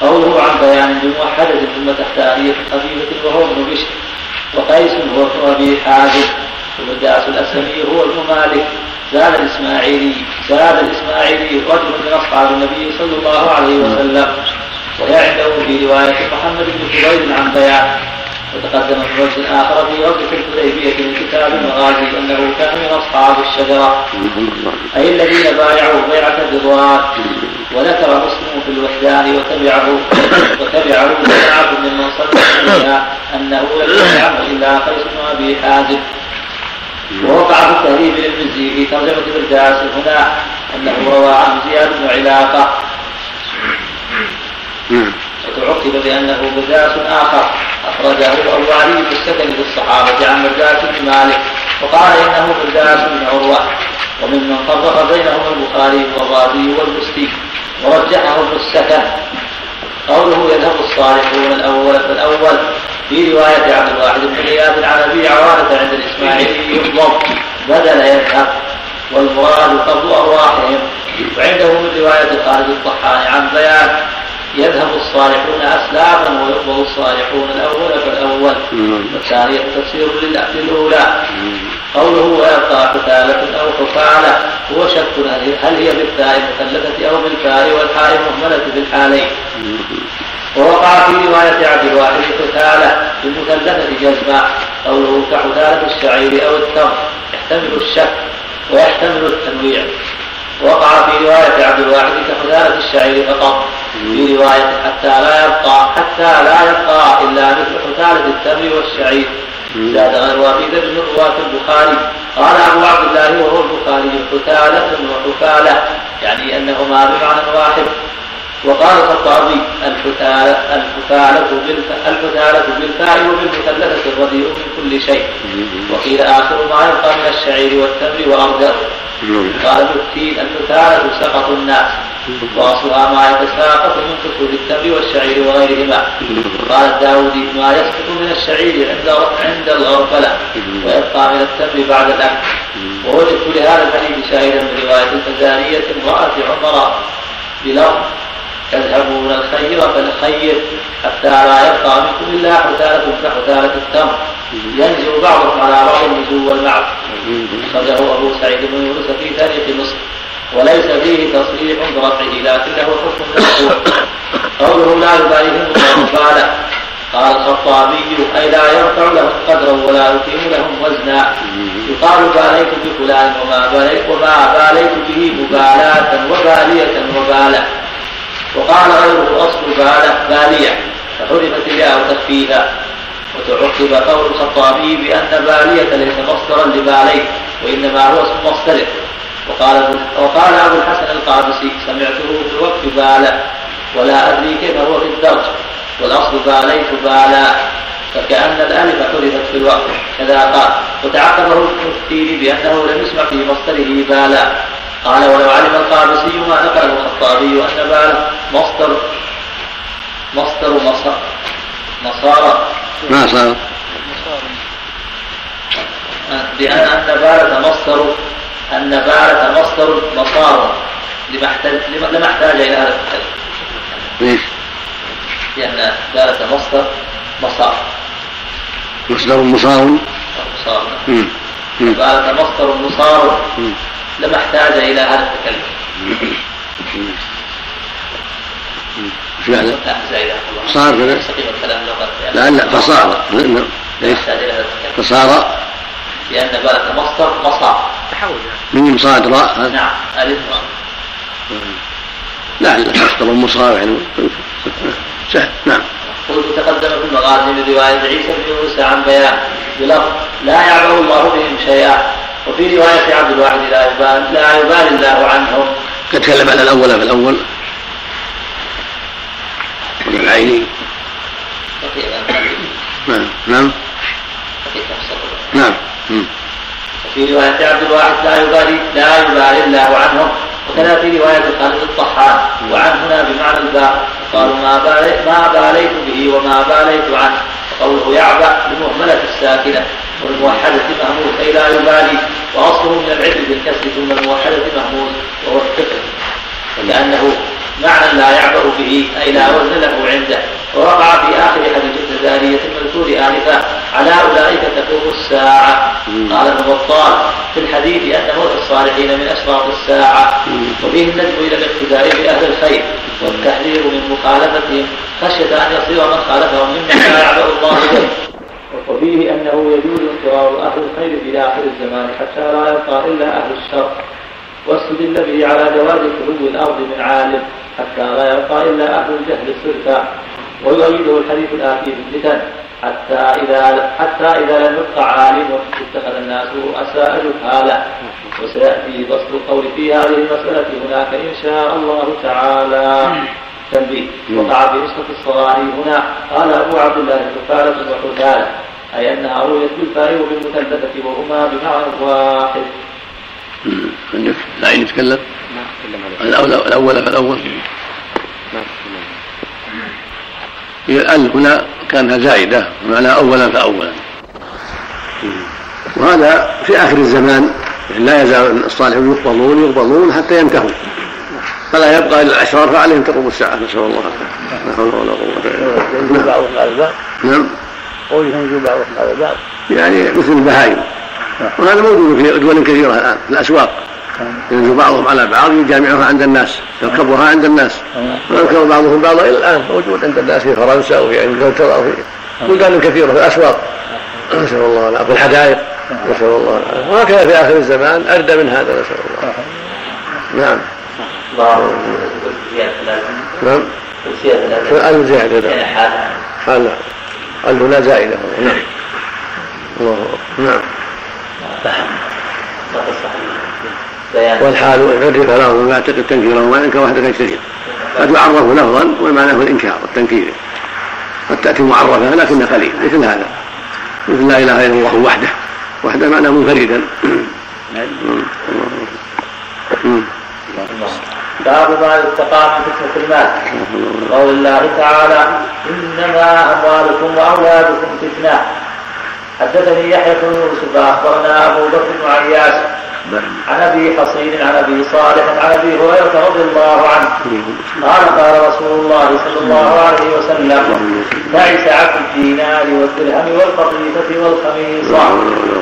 قوله عن بيان بموحدة ثم تحت آلية خفيفة وهو ابن بشر وقيس هو ابن أبي حازم ومداس الأسلمي هو ابن مالك زاد الإسماعيلي زاد الإسماعيلي رجل من أصحاب النبي صلى الله عليه وسلم وهي عنده في رواية محمد بن فضيل عن بيان وتقدم في وجه آخر في غزوة الحديبية من كتاب المغازي أنه كان من أصحاب الشجرة. أي الذين بايعوا بيعة الرضوان. وذكر مسلم في الوحدان وتبعه وتبعه ممن صلى عليها أنه لم يعمل إلا قيس بن أبي حازم. ووقع في التهذيب للمزي في ترجمة الرداس هنا أنه روى عن زياد بن علاقة. وتعقب بأنه مرداس آخر. أخرجه أبو علي في السكن للصحابة عن مرداس بن مالك. وقال إنه مرداس بن عروة. وممن فرق بينهم البخاري والرازي والمسلم. ورجحه ابن السكن. قوله يذهب الصالحون الأول فالأول في رواية عبد الواحد بن عن أبي عوانة عند الإسماعيلي يطلب بدل يذهب والمراد قبض أرواحهم وعنده من رواية خالد الطحان عن بيان يذهب الصالحون أسلافا ويقبض الصالحون الأول فالأول. والثانية تفسير للأولى قوله ويبقى حثالة أو حفالة هو شك هل هي بالتاء المثلثة أو بالفاء والحاء المهملة في الحالين. ووقع في رواية عبد الواحد حثالة بالمثلثة جزما قوله كحثالة الشعير أو التمر يحتمل الشك ويحتمل التنويع. وقع في رواية عبد الواحد كحثالة الشعير فقط في رواية حتى لا يبقى حتى لا يبقى إلا مثل حثالة التمر والشعير زاد غير واحد من رواة البخاري. قال أبو عبد الله وهو البخاري حثالة وحفالة يعني أنهما بمعنى واحد. وقال الخطابي الحثالة الحثالة بالفاء وبالمثلثة الرديء من كل شيء. وقيل آخر ما يبقى من الشعير والتمر وأرجل قال ابن التين الحثالة سقط الناس. وأصلها ما يتساقط من كتب التمر والشعير وغيرهما. قال الداودي ما يسقط من الشعير عند عند الغرفلة. ويبقى من التمر بعد الأكل. ووجدت لهذا الحديث شاهدا من رواية الفزاريه امرأة عمر بلفظ تذهبون الخير فالخير حتى لا يبقى منكم الا حثاله كحثاله التمر. ينزل بعضهم على بعض النزول والمعز أخرجه أبو سعيد بن يونس في تاريخ مصر. وليس فيه تصريح برفعه لكنه حكم مشهور قوله لا يباليهم الله قال قال الخطابي أي لا يرفع لهم قدرا ولا يقيم لهم وزنا. يقال باليت بفلان وما باليت وما باليت به مبالاة وبالية وبالة وقال غيره أصل بالة بالية فحرمت الياء تخفيفا وتعقب قول الخطابي بأن بالية ليس مصدرا لباليت وإنما هو اسم مصدره وقال وقال أبو الحسن القابسي سمعته في الوقف بالة ولا أدري كيف هو في الدرج والأصل باليت بالا فكأن الألف حذفت في الوقت. كذا قال. وتعقبه المفتي بأنه لم يسمع في مصدره بالا. قال ولو علم القابسي ما نقله الخطابي أن بالا مصدر مصدر مصار مصار ما صار بأن النبالة مصدر النبالة مصدر مصار لما احتاج لما احتاج إلى هذا التكلم. ليش؟ لأن النبالة مصدر مصار. مصدر مصار مصار. النبالة مصدر مصار لما احتاج إلى هذا التكلم. إيش معنى؟ صار كذا؟ لا لا فصار. ليش؟ فصار. لأن بالك مصدر مصار. تحول. من صاد راء. نعم ألف لا مصدر مصار يعني. سهل. نعم. قلت تقدم في المغازي من رواية عيسى بن يونس عن بيان. بلفظ لا يعبأ الله بهم شيئا وفي رواية عبد الواحد لا يبال لا يبالي الله عنهم قد تكلم على الأول. في الأول ولا العيني نعم نعم. نعم في رواية عبد الواحد لا يبالي لا يبالي الله عنهم وكذا في رواية خالد الطحان وعن هنا بمعنى الباء. قالوا ما باليت ما باليت به وما باليت عنه. وقوله يعبأ بمهملة الساكنة. والموحدة مهموز أي لا يبالي وأصله من العبء بالكسر ثم الموحدة مهموز وهو الثقل لأنه معنى لا يعبأ به أي لا وزن له عنده. ووقع في آخر حديث التزارية المذكور آنفا على أولئك تقوم الساعة. قال ابن بطال في الحديث أن موت الصالحين من أشراط الساعة وفيه الندب إلى الاقتداء بأهل الخير والتحذير من مخالفتهم خشية أن يصير من خالفهم ممن لا يعبأ الله به. وفيه أنه يجوز انفرار أهل الخير في آخر الزمان حتى لا يبقى إلا أهل الشر. واستدل به على جواز خلو الأرض من عالم حتى لا يبقى إلا أهل الجهل صرفا. ويؤيده الحديث الآتي في الفتن حتى إذا حتى إذا لم يبقى عالم اتخذ الناس رؤساء جهالا. وسيأتي بسط القول في هذه المسألة هناك إن شاء الله تعالى. تنبيه. وقع في نسخة الصغار هنا. قال أبو عبد الله الكفارة وحثالة أي أنها رويت بالفاء وبالمثلثة وهما بمعنى واحد. لا يتكلم؟ الأول الأول فالأول هي ال هنا كانها زائدة ومعنى أولا فأولا. وهذا في آخر الزمان يعني لا يزال الصالحون يقبضون يقبضون حتى ينتهوا. فلا يبقى إلا الأشرار فعليهم تقوم الساعة. نسأل الله لا حول ولا قوه الا بالله نعم. قولهم ينجو بعضهم على بعض يعني مثل البهائم. وهذا موجود في دول كثيرة الآن في الأسواق. ينزل بعضهم على بعض يجامعها عند الناس يركبها عند الناس. ويركب بعضهم بعضا إلى الآن موجود عند الناس في فرنسا وفي إنجلترا وفي بلدان كثيرة في الأسواق. نسأل الله العافية. في الحدائق نسأل الله العافية. وهكذا في آخر الزمان أردى من هذا نسأل الله نعم. نعم. الألف زائدة حال الألف لا زائدة نعم. الله. نعم. والحال عرف له يعتقد تنكيرا ولا ينكر وحده يشتهر قد يعرف لفظا والمعنى هو الإنكار والتنكير. قد تأتي معرفة لكن قليل. مثل هذا. مثل لا إله إلا الله وحده. وحده معناه منفردا. باب ما يستقام من فتنة المال. قول الله تعالى إنما أموالكم وأولادكم فتنة. حدثني يحيى بن يوسف أخبرنا أبو بكر بن عياش عن أبي حصين عن أبي صالح عن أبي هريرة رضي الله عنه. قال قال رسول الله صلى الله عليه وسلم تعس عبد الدينار والدرهم والقطيفه والخميصة.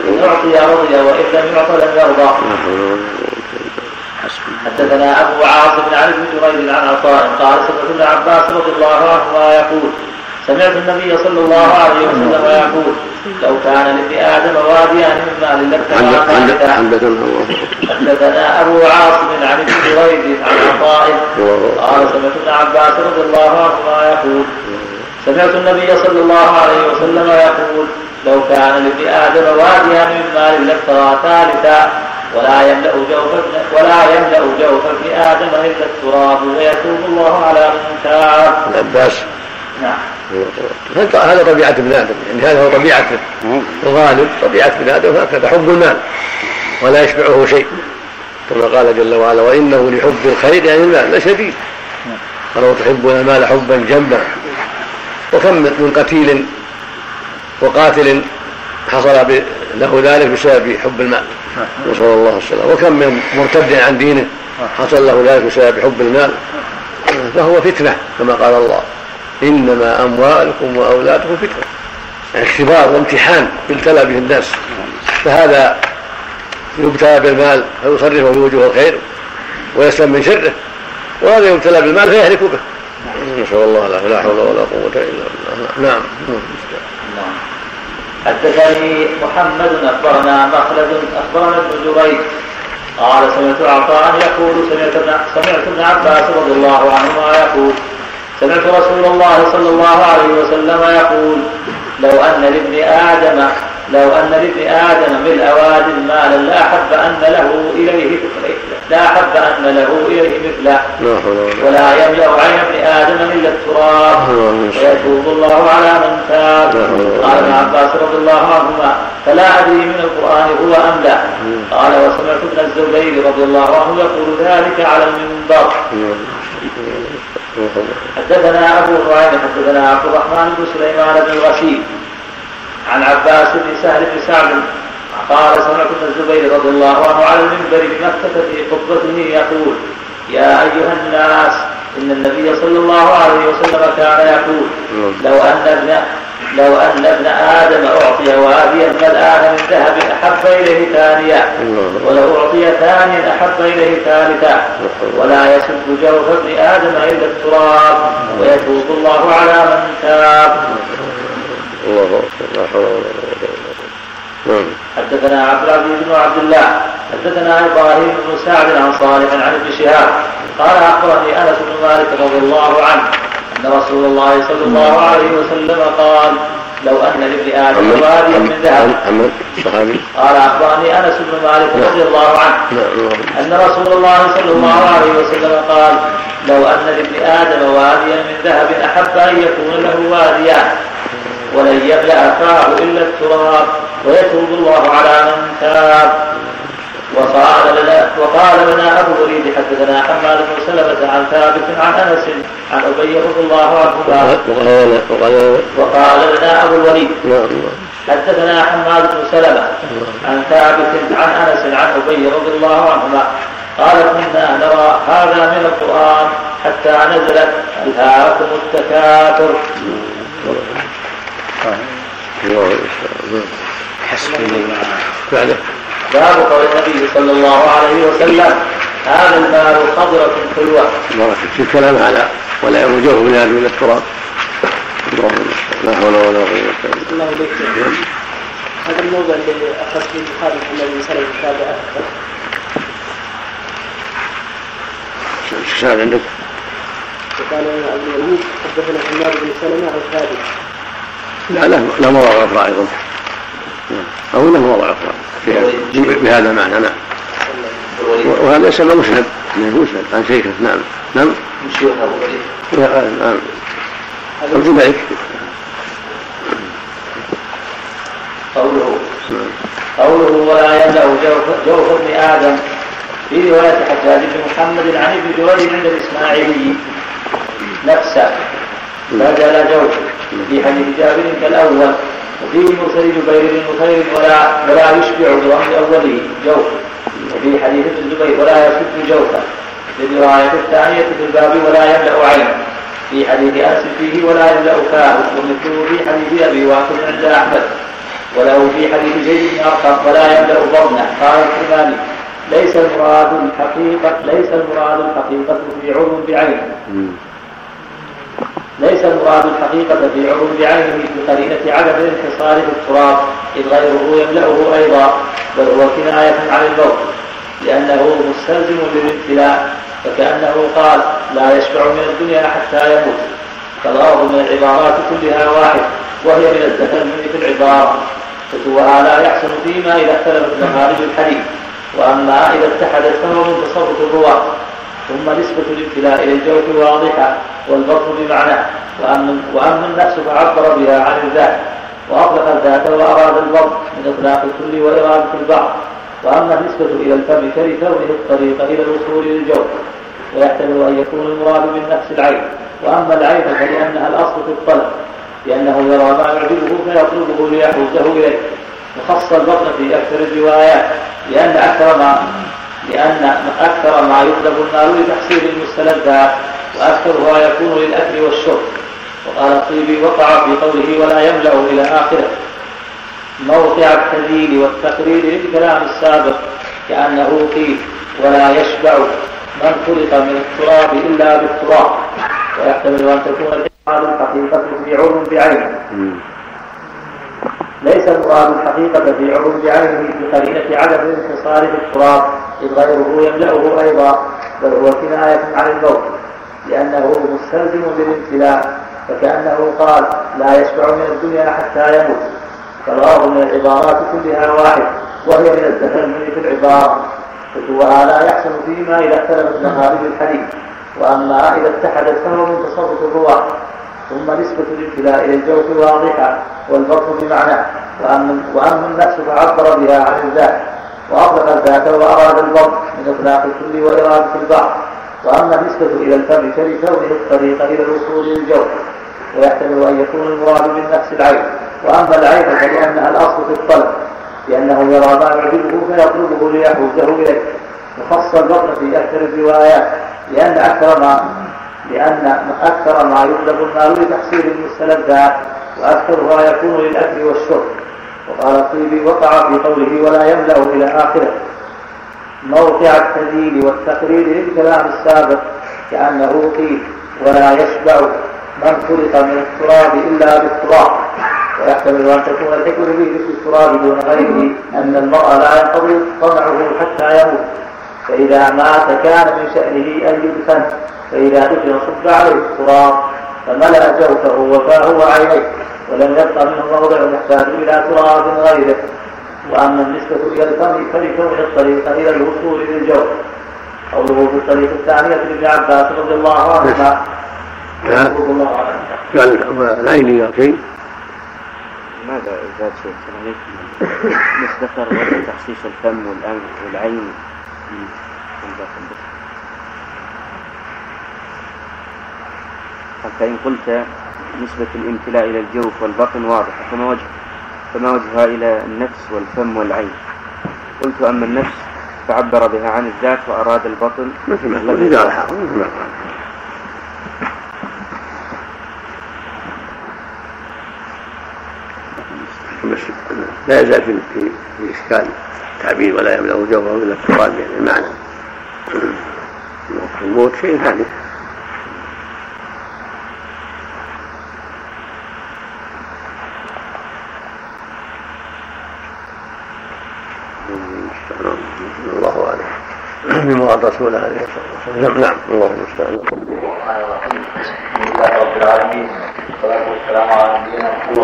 إن اعطي رضي وإن لم يعط لم يرضى. حدثنا أبو عاصم عن ابن جريج عن عطاء قال سمعت ابن عباس رضي الله عنهما يقول سمعت النبي صلى الله عليه وسلم يقول لو كان لابن آدم واديان من مال لابتغى حدثنا أبو عاصم عن ابن جريج عن عطاء قال سمعت ابن عباس رضي الله عنهما يقول سمعت النبي صلى الله عليه وسلم يقول لو كان لابن آدم واديان من مال لابتغى ثالثا ولا يملأ جوف ولا يملأ جوف ابن آدم إلا التراب ويتوب الله على من تاب. العباس نعم. هذا طبيعة ابن آدم. يعني هذا هو طبيعته الغالب طبيعة ابن آدم هكذا حب المال. ولا يشبعه شيء. كما قال جل وعلا وإنه لحب الخير يعني المال لشديد ولو تحبون المال حبا جما. وكم من قتيل وقاتل حصل له ذلك بسبب حب المال. نسأل الله السلامة. وكم من مرتد عن دينه حصل له ذلك بسبب حب المال. فهو فتنة كما قال الله. إنما أموالكم وأولادكم فتنة. يعني اختبار وامتحان يبتلى به الناس. فهذا يبتلى بالمال فيصرفه في وجوه الخير ويسلم من شره. وهذا يبتلى بالمال فيهلك به. نسأل الله لا حول ولا قوة إلا بالله. نعم. حدثني محمد أخبرنا مخلد أخبرنا ابن جريج. قال سمعت عطاء يقول سمعت سمعت ابن عباس رضي الله عنهما يقول سمعت رسول الله صلى الله عليه وسلم يقول لو أن لابن آدم لو أن لابن آدم ملء واد مالا لاحب أن له إليه لاحب أن له إليه مثله. ولا يملأ عين ابن آدم إلا التراب. ويتوب الله على من تاب. قال ابن عباس رضي الله عنهما فلا أدري من القرآن هو أم لا. قال وسمعت ابن الزبير رضي الله عنه يقول ذلك على المنبر. حدثنا أبو نعيم حدثنا عبد الرحمن بن سليمان بن الغسيل عن عباس بن سهل بن سعد قال سمعت ابن الزبير رضي الله عنه على المنبر بمكة في خطبته يقول يا أيها الناس إن النبي صلى الله عليه وسلم كان يقول لو أن ابن لو أن ابن آدم أعطي واديا فالآن من ذهب أحب إليه ثانيا ولو أعطي ثانيا أحب إليه ثالثا ولا يسد جوف ابن آدم إلا التراب ويتوب الله على من تاب. الله أكبر لا حول ولا قوة إلا بالله. حدثنا عبد العزيز بن عبد الله حدثنا إبراهيم بن سعد عن صالح عن ابن شهاب قال أخبرني أنس بن مالك رضي الله عنه أن رسول الله صلى الله عليه وسلم قال لو أن لابن آدم واديا من ذهب. قال أخبرني أنس بن مالك رضي الله عنه أن رسول الله صلى الله عليه وسلم قال لو أن لابن آدم واديا من ذهب أحب أن يكون له واديان. ولن يملا فاه إلا التراب ويتوب الله على من تاب. وقال لنا وقال لنا أبو الوليد حدثنا حماد بن سلمة عن ثابت عن أنس عن أبي رضي الله عنهما. وقال لنا أبو الوليد حدثنا حماد بن سلمة عن ثابت عن أنس عن أبي رضي الله عنهما. قال كنا نرى هذا من القرآن حتى نزلت الهاكم التكاثر. حسبي الله باب قول النبي صلى الله عليه وسلم هذا المال خضرة حلوة في الكلام على ولا يرجوه من هذه من التراب لا حول ولا قوة الا بالله هذا الموضع الذي اخذت فيه البخاري بن سلمة التابعة إيش عندك؟ وقال ابن الوليد حدثنا حماد بن سلمة عن ثابت لا لا لا مواضع أخرى أيضا. أو له مواضع أخرى بهذا المعنى نعم. وهذا يسمى مسند مسند عن شيخه نعم. نعم. نعم. أرجو ذلك قوله. قوله ولا يملأ جوف, ابن آدم. في رواية حجاج بن محمد عن ابن جريج عند الإسماعيلي. نفسه. فجل جوف في حديث جابر كالأول وفيه مرسل جبير نصير ولا ولا يشبع برمز اوله جوف وفي حديث ابن الزبير ولا يسد جوفا في الرواية الثانية في الباب ولا يملأ عينه في حديث أنس فيه ولا يملأ فاه. ومثله في حديث أبي واقد عند أحمد وله في حديث زيد بن أرقم ولا يملأ بطنه قال الإمام ليس المراد الحقيقة ليس المراد الحقيقة في عرض بعينه ليس المراد الحقيقة في عروض بعينه بقرينة عدم الانحصار في التراب إذ غيره يملأه أيضا بل هو كناية عن الموت لأنه مستلزم للابتلاء فكأنه قال لا يشبع من الدنيا حتى يموت. فالغرض من العبارات كلها واحد وهي من التكلم في العبارة. وهذا يحصل فيما إذا اختلفت مخارج الحديث وأما إذا اتحدت فهو من تصرف الرواة. ثم نسبة الابتلاء إلى الجوف واضحة والبطن بمعناه وأما, وأما النفس فعبر بها عن الذات وأطلق الذات وأراد البطن من إطلاق الكل وإرادة البعض وأما النسبة إلى الفم فلكونه الطريق إلى الوصول للجوف ويحتمل أن يكون المراد من نفس العين وأما العين فلأنها الأصل في الطلب لأنه يرى ما يعجبه فيطلبه ليحوزه إليه وخص البطن في أكثر الروايات لأن أكثر ما لأن أكثر ما يطلب المال لتحصيل المستلذات وأكثرها يكون للأكل والشرب. وقال الطيبي وقع في قوله ولا يملأ إلى آخرة موقع التذييل والتقرير للكلام السابق كأنه قيل ولا يشبع من خلق من التراب إلا بالتراب ويحتمل أن تكون الإعراض الحقيقة في علم بعينه ليس المراد الحقيقة في علم بعينه بقرينة عدم الانتصار بالتراب إذ غيره يملأه أيضا بل هو كناية عن الموت لأنه مستلزم للامتلاء فكأنه قال لا يشبع من الدنيا حتى يموت. فالغرض من العبارات كلها واحد وهي من التفنن في العبارة. فتوها لا يحسن فيما إذا اختلفت مغارب الحديث وأما إذا اتحدت فهو من تصرف الرواة. ثم نسبة الابتلاء إلى الجوف واضحة والبطن بمعناه وأما, وأما النفس فعبر بها عن الذات وأطلق الذات وأراد البطن من إطلاق الكل وإرادة البعض. وأما النسبة إلى الفم فلكونه الطريق إلى الوصول للجوف ويحتمل أن يكون المراد من نفس العين. وأما العين فلأنها الأصل في الطلب لأنه يرى ما يعجبه فيطلبه ليحوزه إليه. وخص البطن في أكثر الروايات لأن أكثر ما لأن أكثر ما يطلب المال لتحصيل المستلذات وأكثرها يكون للأكل والشرب. وقال الطيبي وقع في قوله ولا يملأ إلى آخره. موقع التدليل والتقرير للكلام السابق كأنه قيل ولا يشبع من خلق من التراب إلا بالتراب. ويحتمل أن تكون الحكمة به مثل التراب دون غيره أن المرء لا ينقضي طمعه حتى يموت. فإذا مات كان من شأنه أن يدفن. فإذا دفن صب عليه التراب فملأ جوفه وفاه وعينيه ولم يبق منه موضع يحتاج إلى تراب غيره. وأما النسبة إلى الفم فلكون الطريق إلى الوصول للجوف. قوله في الطريق الثانية لابن عباس رضي الله عنهما. قال العين قال شيء ماذا زاد شيخ؟ بس ذكر تخصيص الفم والأنف والعين فإن قلت نسبة الامتلاء إلى الجوف والبطن واضحة فما وجه فما وجهها إلى النفس والفم والعين. قلت أما النفس فعبر بها عن الذات وأراد البطن مثل ما بس لا يزال في في, إشكال تعبير ولا يملأ جوفه الا التراب يعني المعنى الموت شيء ثاني. الله أعلم. بمراد رسوله عليه الصلاة والسلام. نعم الله المستعان. الحمد لله رب العالمين والصلاة والسلام على نبينا محمد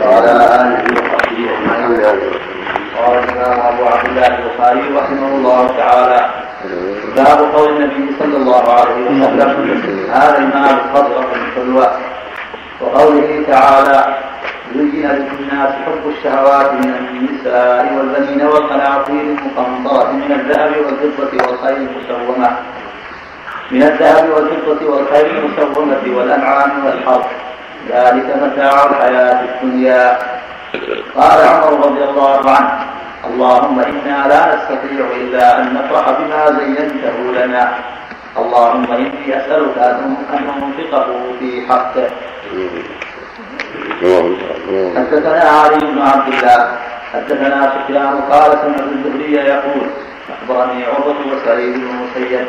وعلى آله وصحبه أجمعين. قال الإمام أبو عبد الله البخاري رحمه الله تعالى باب قول النبي صلى الله عليه وسلم هذا المال خضره حلوة وقوله تعالى زين للناس حب الشهوات من النساء والبنين والقناطير المقنطرة من الذهب والفضة والخيل المسومة من الذهب والفضة والخيل المسومة والأنعام والحرث ذلك متاع الحياة الدنيا. قال عمر رضي الله عنه اللهم إنا لا نستطيع إلا أن نفرح بما زينته لنا. اللهم إني أسألك أن أنفقه في حقه. حدثنا علي بن عبد الله حدثنا سفيان قال سمعت الزهري يقول أخبرني عروه وسعيد بن المسيب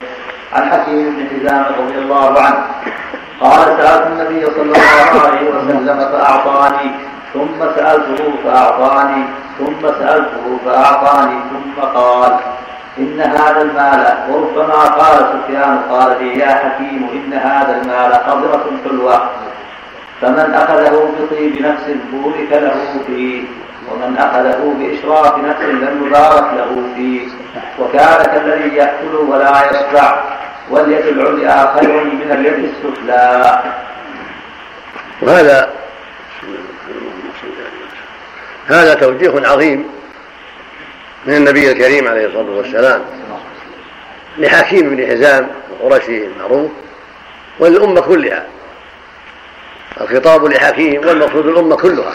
عن حكيم بن حزام رضي الله عنه. قال سألت النبي صلى الله عليه وسلم فأعطاني ثم سألته فأعطاني ثم سألته فأعطاني ثم قال إن هذا المال وربما قال سفيان قال لي يا حكيم إن هذا المال خضرة حلوة. فمن أخذه بطيب نفس بورك له فيه ومن أخذه بإشراف نفس لم يبارك له فيه. وكان كالذي يأكل ولا يشبع واليد العليا خير من اليد السفلى. وهذا هذا توجيه عظيم من النبي الكريم عليه الصلاة والسلام لحكيم بن حزام القرشي المعروف وللامه كلها. الخطاب لحكيم والمقصود الأمة كلها.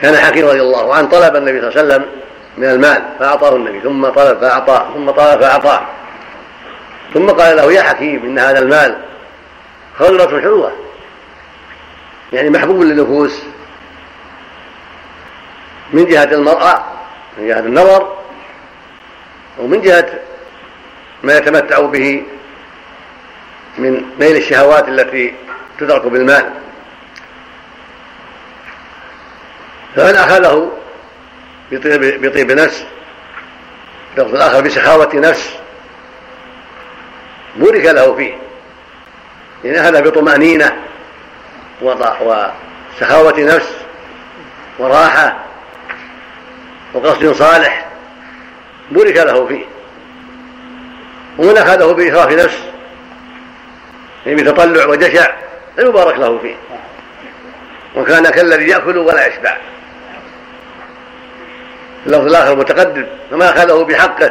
كان حكيم رضي الله عنه طلب النبي صلى الله عليه وسلم من المال فأعطاه النبي ثم طلب فأعطاه ثم طلب فأعطاه. ثم قال له يا حكيم إن هذا المال خضرة حلوة يعني محبوب للنفوس. من جهة المرأة من جهة النظر ومن جهة ما يتمتع به من نيل الشهوات التي تدرك بالمال. فمن أخذه بطيب, بطيب نفس لفظ الآخر بسخاوة نفس بورك له فيه. يعني أخذ بطمأنينة وسخاوة نفس وراحة وقصد صالح بورك له فيه. ومن أخذه بإشراف نفس يعني بتطلع وجشع لم يبارك له فيه. وكان كالذي يأكل ولا يشبع. اللفظ الآخر متقدم فما أخذه بحقه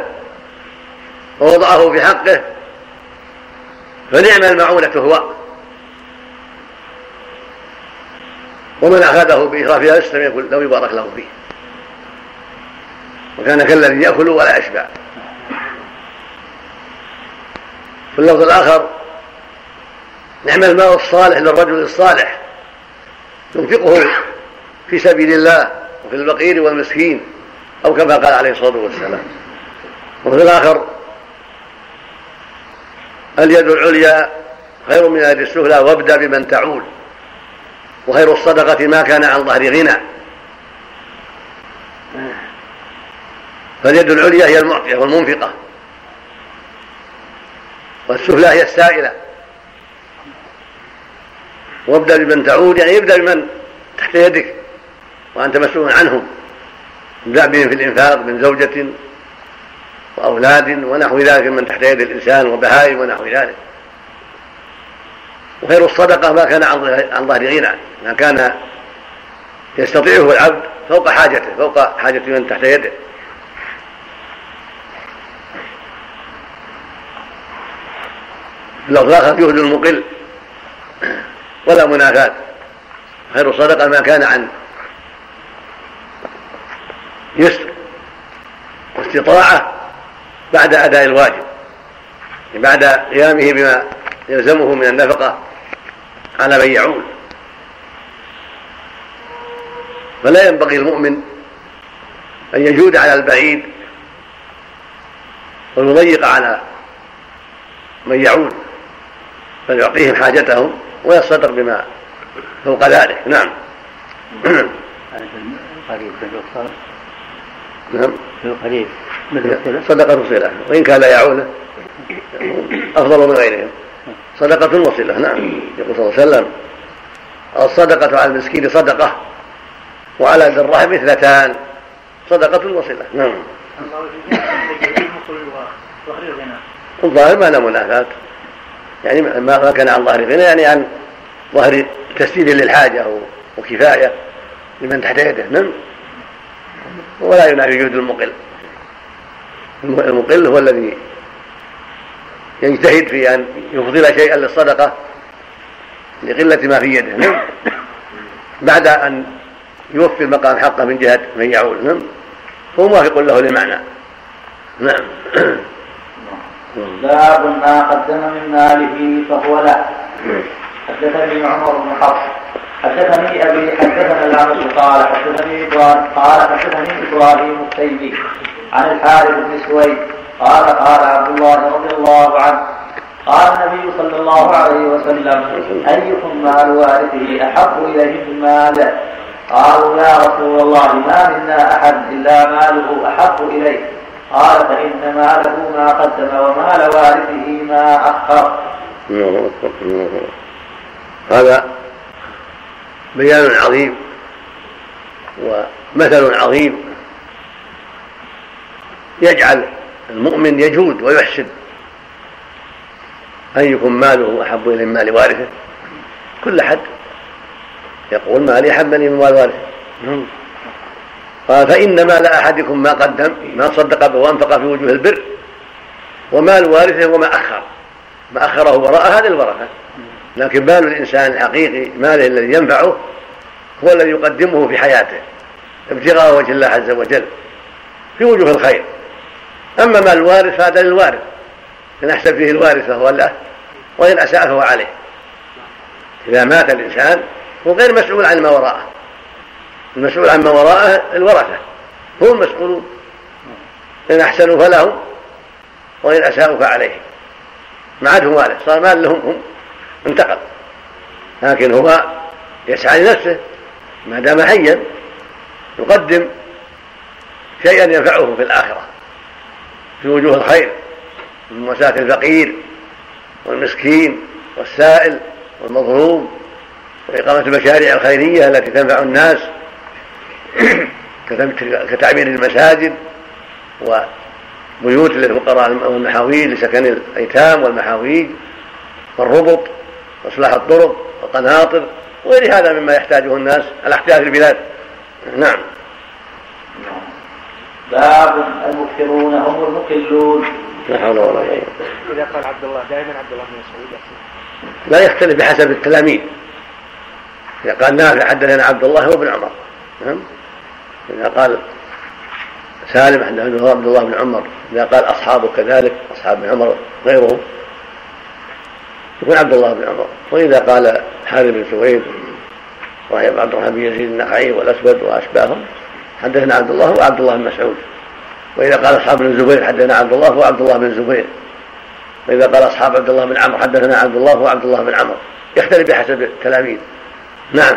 ووضعه في حقه فنعم المعونة هو. ومن أخذه بإشراف نفس لم يكن لم يبارك له فيه. وكان كالذي يأكل ولا يشبع. في اللفظ الآخر نعم المال الصالح للرجل الصالح. ينفقه في سبيل الله وفي الفقير والمسكين أو كما قال عليه الصلاة والسلام. وفي الآخر اليد العليا خير من اليد السفلى وابدأ بمن تعول وخير الصدقة ما كان عن ظهر غنى. فاليد العليا هي المعطية والمنفقة والسفلى هي السائلة. وابدأ بمن تعود يعني ابدأ بمن تحت يدك وأنت مسؤول عنهم. ابدأ بهم في الإنفاق من زوجة وأولاد ونحو ذلك من تحت يد الإنسان وبهائم ونحو ذلك. وخير الصدقة ما كان عن ظهر غنى ما كان يستطيعه العبد فوق حاجته فوق حاجة من تحت يده. الآخر جهد المقل. ولا منافاة خير الصدقة ما كان عن يسر واستطاعة بعد أداء الواجب بعد قيامه بما يلزمه من النفقة على من يعول فلا ينبغي المؤمن أن يجود على البعيد ويضيق على من يعود بل يعطيهم حاجتهم ويصدق بما فوق ذلك. نعم. نعم. في القريب صدقة صلة وإن كان لا يعونه أفضل من غيرهم. صدقة وصلة. نعم. يقول صلى الله عليه وسلم الصدقة على المسكين صدقة وعلى ذي الرحم اثنتان. صدقة وصلة. نعم. الظاهر ما له منافاة يعني ما كان عن ظهر غنى يعني عن ظهر تسديد للحاجة وكفاية لمن تحت يده. نعم. ولا ينافي جهد المقل. المقل هو الذي يجتهد في أن يفضل شيئا للصدقة لقلة ما في يده. نعم. بعد أن يوفي المقام حقه من جهة من يعول نعم. هو موافق له للمعنى نعم. باب ما قدم من ماله فهو له حدثني عمر بن حفص. حدثني أبي حدثنا الاعمش قال حدثني إبراهيم قال حدثني إبراهيم التيمي عن الحارث بن سويد. قال قال عبد الله رضي الله عنه. قال النبي صلى الله عليه وسلم أيكم مال وارثه أحب إليه من ماله قالوا يا رسول الله ما منا أحد إلا ماله أحب إليه. قال فان ماله ما قدم ومال وارثه ما أخر. هذا بيان عظيم ومثل عظيم يجعل المؤمن يجود ويحسن. أيكم ماله أحب إلى من مال وارثه؟ كل أحد يقول مالي أحبني من مال وارثه. نعم. قال فإن مال أحدكم ما قدم ما صدق به وأنفق في وجوه البر ومال وارثه وما أخر. ما أخره وراء هذه البركة لكن مال الإنسان الحقيقي ماله الذي ينفعه هو الذي يقدمه في حياته. ابتغاء وجه الله عز وجل في وجوه الخير. أما مال الوارث فهذا للوارث. إن أحسن فيه الوارث فهو له وإن أساء فهو عليه. إذا مات الإنسان هو غير مسؤول عن ما وراءه. المسؤول عن ما وراءه الورثة. هم المسؤولون إن أحسنوا فلهم وإن أساءوا فعليهم. ما عادهم وارث صار مال لهم هم. انتقل. لكن هو يسعى لنفسه. ما دام حيا يقدم شيئا ينفعه في الآخرة. في وجوه الخير من مواساة الفقير والمسكين والسائل والمظلوم وإقامة المشاريع الخيرية التي تنفع الناس. كتعمير المساجد وبيوت للفقراء والمحاويج لسكن الأيتام والمحاويج والربط وإصلاح الطرق والقناطر وغير هذا مما يحتاجه الناس على احتياج البلاد. نعم. باب المكثرون هم المقلون لا حول ولا قوة. إذا قال عبد الله دائما عبد الله بن مسعود لا يختلف بحسب التلاميذ. إذا قال نافع حدثنا عبد الله هو ابن عمر. نعم. إذا قال سالم حدثنا عبد الله بن عمر إذا قال أصحابه كذلك أصحاب ابن عمر غيرهم يكون عبد الله بن عمر. وإذا قال حارث بن سويد وهي عبد الرحمن بن يزيد النخعي والأسود وأشباههم حدثنا عبد الله وعبد الله بن مسعود. وإذا قال أصحاب بن الزبير حدثنا عبد الله وعبد الله بن الزبير وإذا قال أصحاب عبد الله بن عمرو حدثنا عبد الله وعبد الله بن عمرو يختلف بحسب التلاميذ. نعم.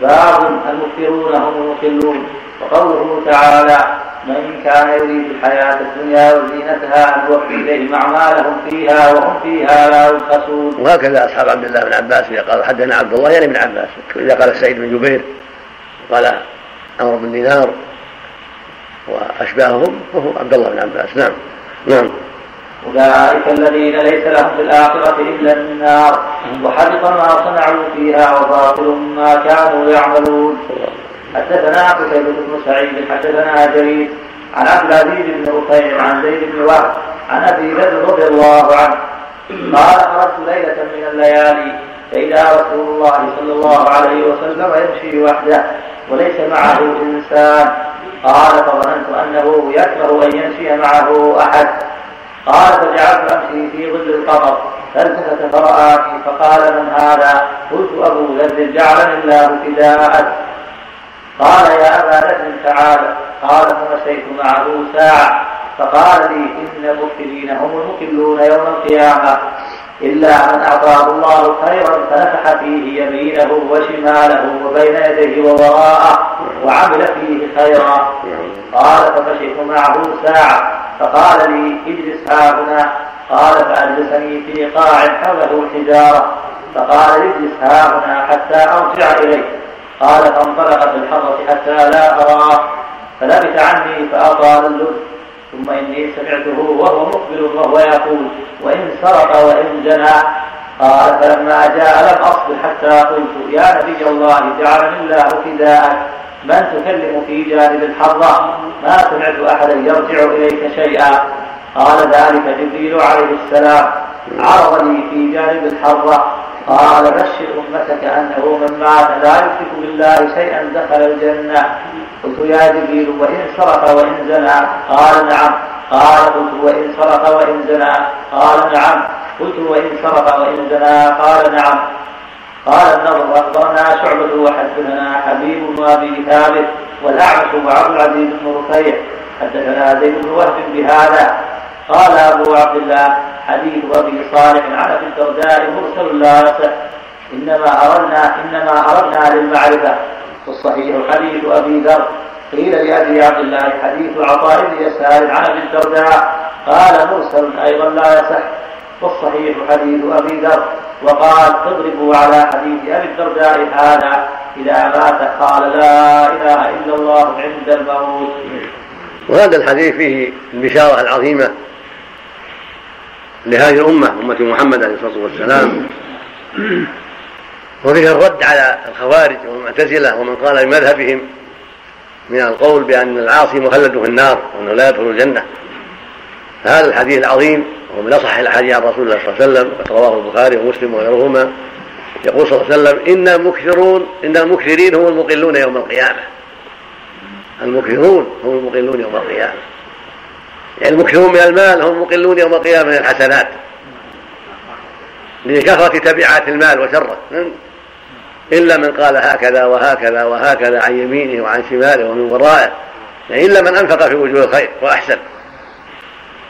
باب المكثرون هم المقلون وقوله تعالى من كان يريد الحياة الدنيا وزينتها نوفي إليهم أعمالهم فيها وهم فيها لا يبخسون. وهكذا أصحاب عبد الله بن عباس إذا قال حدثنا عبد الله يعني بن عباس. إذا قال سعيد بن جبير قال عمرو بن دينار وأشباههم وهو عبد الله بن عباس. نعم. نعم. أولئك الذين ليس لهم في الآخرة إلا النار. وحبط ما صنعوا فيها وباطل ما كانوا يعملون. حدثنا قتيبة بن سعيد حدثنا جرير عن عبد العزيز بن رفيع عن زيد بن وهب عن أبي ذر رضي الله عنه. قال خرجت ليلة من الليالي فاذا رسول الله صلى الله عليه وسلم يمشي وحده وليس معه إنسان. قال فظننت أنه يكره أن يمشي معه أحد. قال فجعلت أمشي في ظل القمر فالتفت فرآني فقال من هذا؟ قلت أبو ذر جعلني الله فداءك قال يا أبا نجم تعالى قال فمشيت معه ساعة فقال لي إن المكلين هم المكلون يوم القيامة. إلا من أعطاه الله خيرا فنفح فيه يمينه وشماله وبين يديه ووراءه وعمل فيه خيرا. قال فمشيت معه ساعة. فقال لي اجلس ها هنا. قال فأجلسني في قاع حوله الحجارة فقال اجلس ها هنا حتى أرجع إليك قال فانطلق في الحرة حتى لا أراه. فلبث عني فأطال اللب. ثم إني سمعته وهو مقبل وهو يقول وإن سرق وإن جنى. قال فلما جاء لم أصبر حتى قلت يا نبي الله جعلني الله فداءك من تكلم في جانب الحرة ما سمعت أحدا يرجع إليك شيئا. قال ذلك جبريل عليه السلام. عرض لي في جانب الحرة قال بشر أمتك أنه من مات. لا يشرك بالله شيئا دخل الجنة. قلت يا جبريل وإن سرق وإن زنى. قال نعم. قال قلت وإن سرق وإن زنى. قال نعم. قلت وإن سرق وإن زنى. قال نعم. قال النظر أخبرنا شعبة وحدثنا حبيب وأبي ثابت والأعمش وعبد العزيز بن رفيع. حدثنا زيد بن وهب بهذا. قال أبو عبد الله حديث أبي صالح عن أبي الدرداء مرسل لا إنما أردنا إنما أردنا للمعرفة. والصحيح حديث أبي ذر. قيل لأبي عبد الله حديث عطاء بن يسار عن أبي الدرداء. قال مرسل أيضا لا يصح. والصحيح حديث أبي ذر. وقال اضربوا على حديث أبي الدرداء هذا. إذا مات قال لا إله إلا الله عند الموت. وهذا الحديث فيه البشارة العظيمة لهذه الأمة أمة محمد عليه الصلاة والسلام. وفيه الرد على الخوارج والمعتزلة ومن قال بمذهبهم من القول بأن العاصي مخلد في النار وأنه لا يدخل الجنة. فهذا الحديث العظيم وهو من أصح الأحاديث عن رسول الله صلى الله عليه وسلم وقد رواه البخاري ومسلم وغيرهما. يقول صلى الله عليه وسلم إن المكثرون إن المكثرين هم المقلون يوم القيامة. المكثرون هم المقلون يوم القيامة. يعني المكثرون من المال هم المقلون يوم القيامة من الحسنات. لكثرة تبعات المال وشره. إلا من قال هكذا وهكذا وهكذا عن يمينه وعن شماله ومن ورائه. يعني إلا من أنفق في وجوه الخير وأحسن.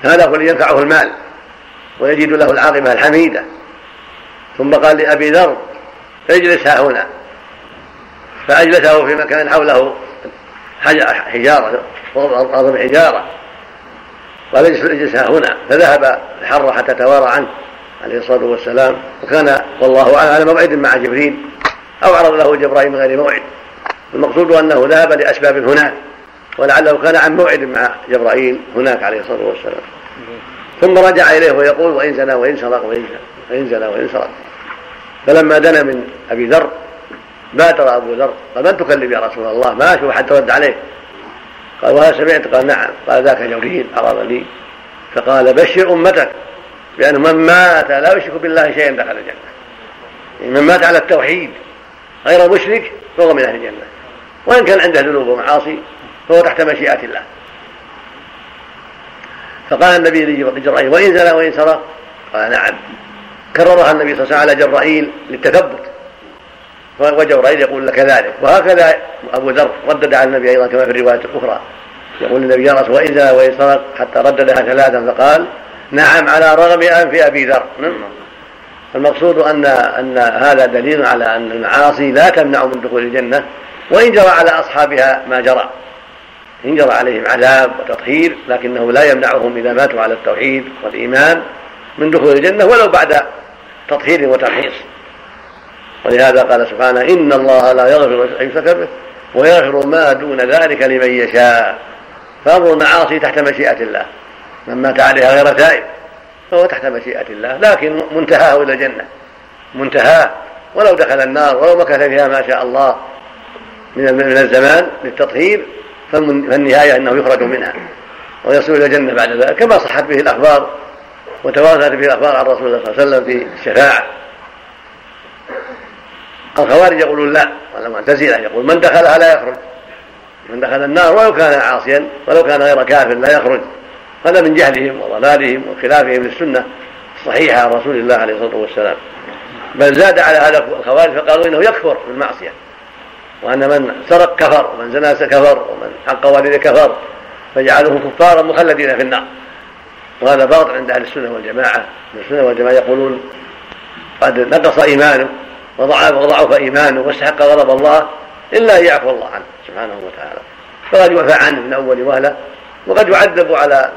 هذا هو الذي ينفعه المال ويجد له العاقبة الحميدة. ثم قال لأبي ذر اجلس ها هنا. فأجلسه في مكان حوله حجارة أرض حجارة. قال اجلس ها هنا. فذهب الحر حتى توارى عنه عليه الصلاة والسلام. وكان والله أعلم على موعد مع جبريل. أو عرض له جبرائيل من غير موعد. المقصود أنه ذهب لأسباب هناك ولعله كان عن موعد مع جبرائيل هناك عليه الصلاة والسلام. ثم رجع إليه ويقول وإن زنى وإن سرق وإن زنى وإن سرق. فلما دنا من أبي ذر بادر أبو ذر قال من تكلم يا رسول الله؟ ما أشوف حتى رد عليه قال وهل سمعت. قال نعم. قال ذاك جبريل أراد لي فقال بشر أمتك. بأنه من مات لا يشرك بالله شيئا دخل الجنة. من مات على التوحيد غير مشرك فهو من أهل الجنة. وإن كان عنده ذنوب ومعاصي فهو تحت مشيئة الله. فقال النبي لجبرائيل وإن زنى وإن سرق قال نعم. كررها النبي صلى الله عليه وسلم على جبرائيل للتثبت. وجبرائيل يقول لك ذلك وهكذا أبو ذر ردد على النبي أيضا كما في الرواية الأخرى. يقول النبي يا رسول وإن زنى وإن سرق حتى رددها ثلاثا فقال نعم على رغم أنف أبي ذر. المقصود أن أن هذا دليل على أن المعاصي لا تمنع من دخول الجنة وإن جرى على أصحابها ما جرى. إن جرى عليهم عذاب وتطهير لكنه لا يمنعهم إذا ماتوا على التوحيد والإيمان من دخول الجنة ولو بعد تطهير وتمحيص ولهذا قال سبحانه إن الله لا يغفر أن يشرك به ويغفر ما دون ذلك لمن يشاء. فأمر المعاصي تحت مشيئة الله. من مات عليها غير تائب فهو تحت مشيئة الله لكن منتهاه إلى الجنة. منتهاه ولو دخل النار ولو مكث فيها ما شاء الله من الزمان للتطهير فالنهاية أنه يخرج منها ويصل إلى الجنة بعد ذلك كما صحت به الأخبار وتواترت به الأخبار عن رسول الله صلى الله عليه وسلم في الشفاعة. الخوارج يقولون لا والمعتزلة يقول من دخلها لا يخرج. من دخل النار ولو كان عاصيا ولو كان غير كافر لا يخرج. هذا من جهلهم وضلالهم وخلافهم للسنة الصحيحة عن رسول الله عليه الصلاة والسلام. بل زاد على هذا الخوارج فقالوا إنه يكفر بالمعصية. وأن من سرق كفر ومن زنى كفر ومن حق والده كفر فجعلهم كفارا مخلدين في النار. وهذا باطل عند أهل السنة والجماعة. أهل السنة والجماعة يقولون قد نقص إيمانه وضعف وضعف إيمانه واستحق غضب الله إلا أن يعفو الله عنه سبحانه وتعالى. فقد يعفى عنه من أول وهلة وقد يعذب على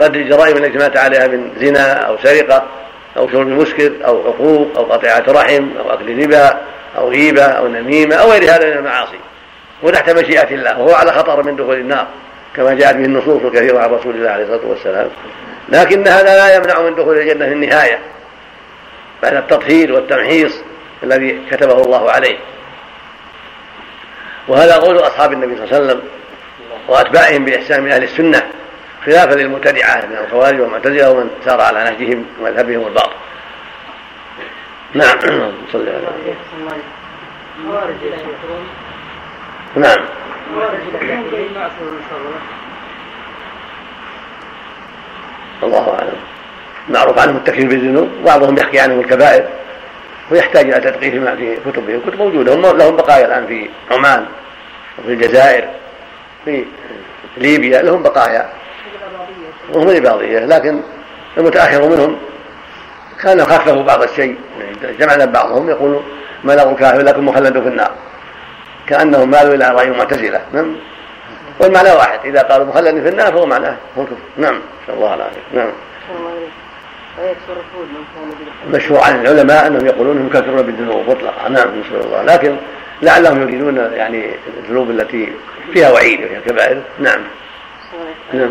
قدر الجرائم التي مات عليها من زنا أو سرقة أو شرب مسكر أو عقوق أو قطيعة رحم أو أكل ربا أو غيبة أو نميمة أو غير هذا من المعاصي. وتحت مشيئة الله وهو على خطر من دخول النار كما جاءت به النصوص الكثيرة عن رسول الله عليه الصلاة والسلام. لكن هذا لا يمنع من دخول الجنة في النهاية بعد التطهير والتمحيص الذي كتبه الله عليه. وهذا قول أصحاب النبي صلى الله عليه وسلم وأتباعهم بإحسان من أهل السنة. خلافا للمبتدعة من الخوارج والمعتزلة ومن سار على نهجهم ومذهبهم الباطل نعم. صلى على نعم. الله أعلم. معروف عنهم التكفير بالذنوب وبعضهم يحكي عنهم الكبائر ويحتاج إلى تدقيق في كتبهم. كتب موجودة هم لهم بقايا الآن في عمان وفي الجزائر في ليبيا لهم بقايا. وهم الإباضية لكن المتأخر منهم كان خففوا بعض الشيء يعني جمعنا بعضهم يقول ملغ كافر لكن مخلد في النار. كأنهم مالوا إلى رأي المعتزلة نعم؟ والمعنى واحد إذا قالوا مخلد في النار فهو معناه هو كفر. نعم نسأل الله العافية نعم. مشهور عن العلماء أنهم يقولون إنهم كافرون بالذنوب مطلقا نعم نسأل الله. لكن لعلهم يريدون يعني الذنوب التي فيها وعيد وفيها كبائر. نعم. نعم.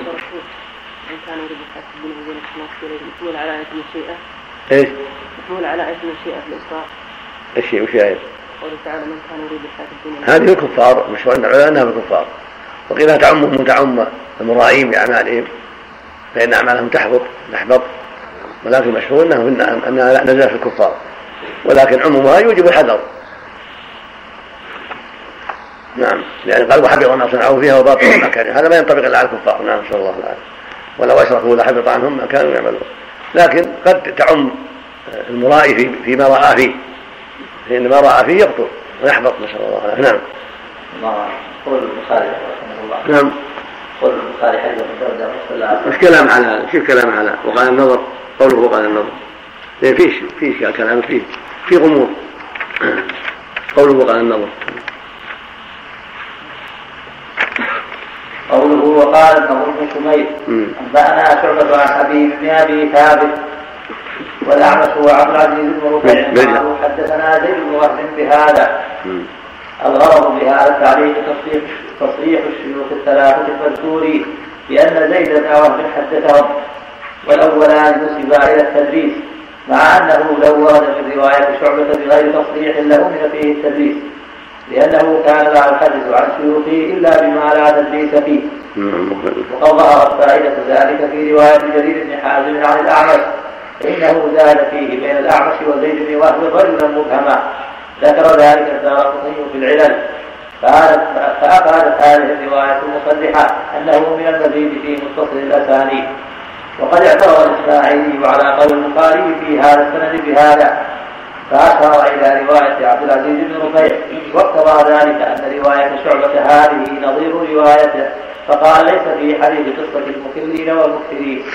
إن كان يريد الحق بين محمول على آية المشيئة إيش؟ محمول على آية المشيئة في الإسراء إيش وش آية؟ قوله تعالى من كان يريد الحياة الدنيا هذه الكفار مشهور عند العلماء انها الكفار. وقيل تعمهم تعم المراعين باعمالهم فإن أعمالهم تحبط تحبط. ولكن مشهور انه أنها نزلت في الكفار. ولكن عمومها يوجب الحذر. نعم. لأن قال وحبط ما صنعوا فيها وباطل ما كان هذا ما ينطبق إلا على الكفار. نعم نسأل الله العافية. ولو أشركوا لحبط عنهم ما كانوا يعملون. لكن قد تعم المرائي في فيما رأى فيه. فإن ما رأى فيه يبطل ويحبط نسأل الله العافية. نعم. قول البخاري رحمه الله. نعم. قول البخاري حديث مش كلام على كيف كلام على وقال النظر. قوله وقال النظر. فيش فيش كلام فيه. في غموض. قوله وقال النظر قوله وقال النضر بن شميل أنبأنا شعبة عن حبيب بن أبي ثابت والاعمش هو عبد العزيز بن رفيع حدثنا زيد بن وهب بهذا. الغرض بهذا التعليق تصريح تصريح الشيوخ الثلاثة المذكورين بأن زيد بن وهب حدثهم. والأولان نسبا إلى التدريس مع أنه لو ورد في رواية شعبة بغير تصريح لأمن فيه التدريس لأنه كان لا يحدث عن شيوخه إلا بما لا تدريس فيه. وقد ظهرت فائدة ذلك في رواية جرير بن حازم عن الأعمش. فإنه زاد فيه بين الأعمش وزيد بن وهب رجلا مبهما. ذكر ذلك الدار في العلل. فأفادت هذه الرواية المصلحة أنه من المزيد في متصل الأسانيد. وقد اعترض الإسماعيلي على قول البخاري في هذا السند بهذا. فأشار إلى رواية عبد العزيز بن رفيع واقتضى ذلك أن رواية شعبة هذه نظير روايته فقال ليس في حديث قصة المكلين والمكثرين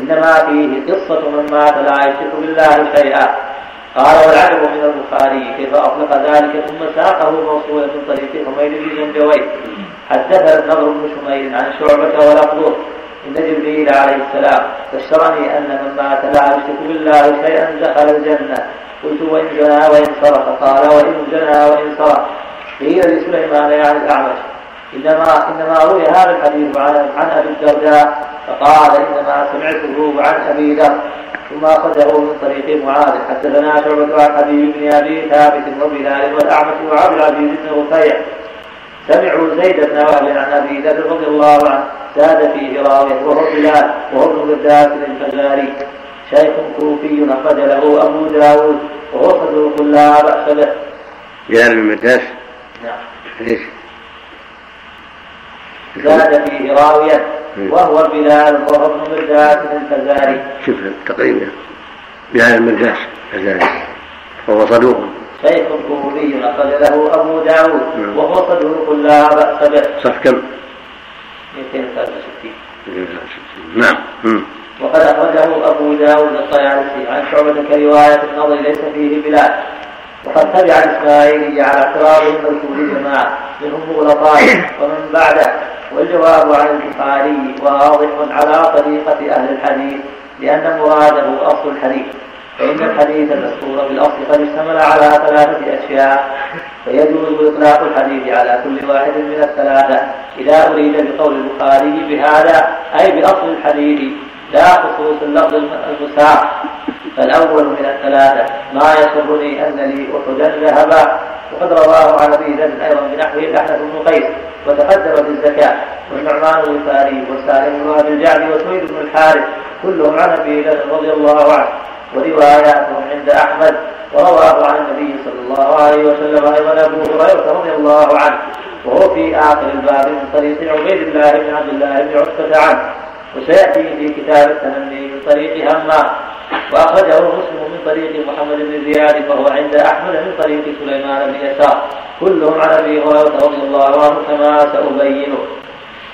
إنما فيه قصة من مات لا يشرك بالله شيئا. قال والعجب من البخاري كيف أطلق ذلك ثم ساقه موصولا من طريق حميد بن جنجوي حدثنا النضر بن شميل عن شعبة ولفظه إن جبريل عليه السلام بشرني أن من مات لا يشرك بالله شيئا دخل الجنة. قلت وإن جنى وإن صرف قال وإن جنى وإن صرف قيل لسليمان يعني الأعمش إنما إنما روي هذا الحديث عن عن أبي الدرداء. فقال إنما سمعته عن أبي ذر ثم أخذه من طريق معاذ. حدثنا شعبة عن حبيب بن أبي ثابت وبلال والأعمش وعبد العزيز بن رفيع. سمعوا زيد بن وهب عن أبي ذر رضي الله عنه زاد فيه راوية وهو بلال وهو ابن غداس الفزاري شيخ كوفي أخرج له أبو داود وهو صدوق لا بأس به. بلال بن مداس نعم. إيش؟ زاد فيه راوية وهو بلال وهو ابن مرداس الفزاري. شوف تقريبا بلال المرداس الفزاري. وهو صدوق. شيخ كوفي أخرج له أبو داود نعم. وهو صدوق لا بأس به. صف كم؟ 263 نعم. وقد أخرجه أبو داود الطيالسي عن شعبة كرواية النظر ليس فيه بلاد. وقد تبع الإسماعيلي على اعتراض المذكور جماعة منهم مغلطات ومن بعده والجواب عن البخاري واضح على طريقة أهل الحديث لأن مراده أصل الحديث. فإن الحديث المذكور بالأصل قد اشتمل على ثلاثة أشياء. فيجوز إطلاق الحديث على كل واحد من الثلاثة. إذا أريد بقول البخاري بهذا أي بأصل الحديث لا خصوص اللفظ المساق فالأول من الثلاثة ما يسرني أن لي أحدا ذهبا وقد رواه عن أبي ذر أيضا بنحوه الأحنف بن قيس وتقدم بالزكاة والنعمان الوفاري وسالم بن أبي الجعد وسويد بن الحارث كلهم عن أبي ذر رضي الله عنه ورواياتهم عند أحمد ورواه عن النبي صلى الله عليه وسلم أيضا أبو هريرة رضي الله عنه وهو في آخر الباب من طريق عبيد الله بن عبد الله بن عتبة عنه. وسيأتي في كتاب التمني من طريق همام وأخرجه مسلم من طريق محمد بن زياد وهو عند أحمد من طريق سليمان بن يسار. كلهم عن أبي هريرة رضي الله عنه كما سأبينه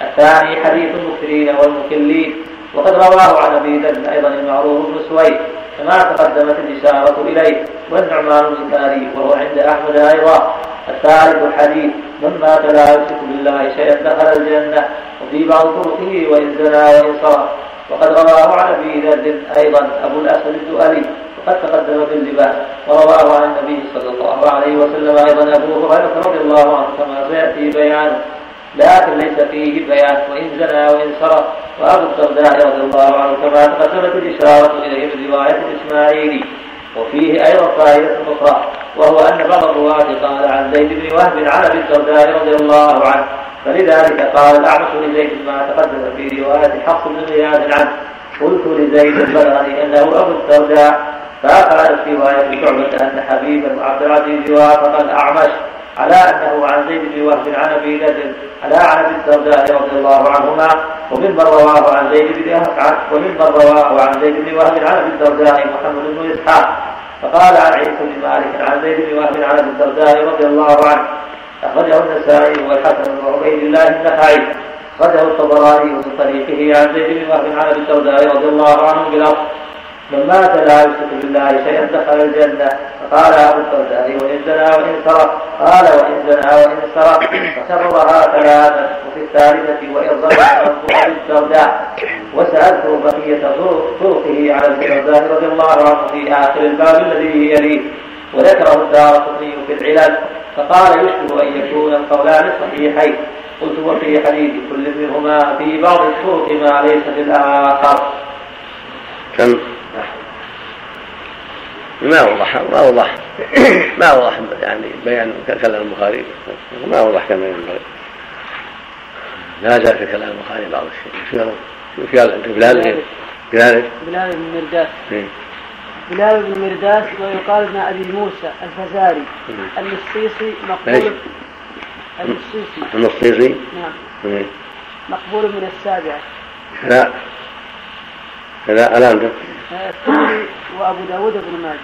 الثاني حديث المكرين والمكلين. وقد رواه عن أبي ذر أيضا المعروف بن سويد كما تقدمت الإشارة إليه والنعمان البخاري وهو عند أحمد أيضا. الثالث الحديث من مات لا يشرك بالله شيئا دخل الجنة. وفي بعض طرقه وإن زنى وان صرف وقد رواه عن أبي ذر أيضا أبو الأسود الدؤلي وقد تقدم في اللباس. ورواه عن النبي صلى الله عليه وسلم أيضا أبو هريرة رضي الله عنه كما سيأتي بيانه لكن ليس فيه بيان. وإن زنى وان سرق وأبو الدرداء رضي الله عنه كما تقدمت الإشارة إليه من رواية الإسماعيلي. وفيه أيضا فائده أخرى وهو أن بعض الرواة قال عن زيد بن وهب عن أبي الدرداء رضي الله عنه فلذلك قال الاعمش لزيد ما تقدم في رواية حفص بن غياث عنه. قلت لزيد بلغني أنه أبو الدرداء فقالت في رواية شعبة أن حبيبا وعبد العزيز وافق الاعمش على انه عن زيد بن وهب عن أبي نذر على عن ابي الدرداء رضي الله عنهما وممن رواه عن زيد بن وممن رواه عن زيد بن وهب عن أبي الدرداء محمد بن إسحاق. فقال عن عيسى بن مالك عن زيد بن وهب عن أبي الدرداء رضي الله عنه أخرجه النسائي والحسن وعبيد الله النخعي. أخرجه الطبراني من طريقه عن زيد بن وهب عن أبي الدرداء رضي الله عنه بالأرض من مات لا يشرك بالله شيئا دخل الجنة فقال أبو الدرداء وإن زنى وإن سرق قال وإن زنى وإن سرق فكررها ثلاثا وفي الثالثة وإن ظن أبي الدرداء وسألته بقية طرقه على الدرداء رضي الله عنه في آخر الباب الذي يليه وذكره الدار قطني في العلل فقال يشبه أن يكون القولان صحيحين. قلت وفي حديث كل منهما في بعض الطرق ما ليس في الآخر. كم؟ ما وضح ما وضح ما وضح يعني بيان كلام البخاري. ما وضح كما ينبغي لا زال في كلام البخاري بعض الشيء. شو قال؟ انت بلال بلال بلال بن مرداس إيه. بلال بن مرداس ويقال ابن أبي موسى الفزاري. النصيصي مقبول. النصيصي. النصيصي؟ نعم. إيه. مقبول من السابعة لا. لا ألا أنت الثوري وأبو داود بن ماجه.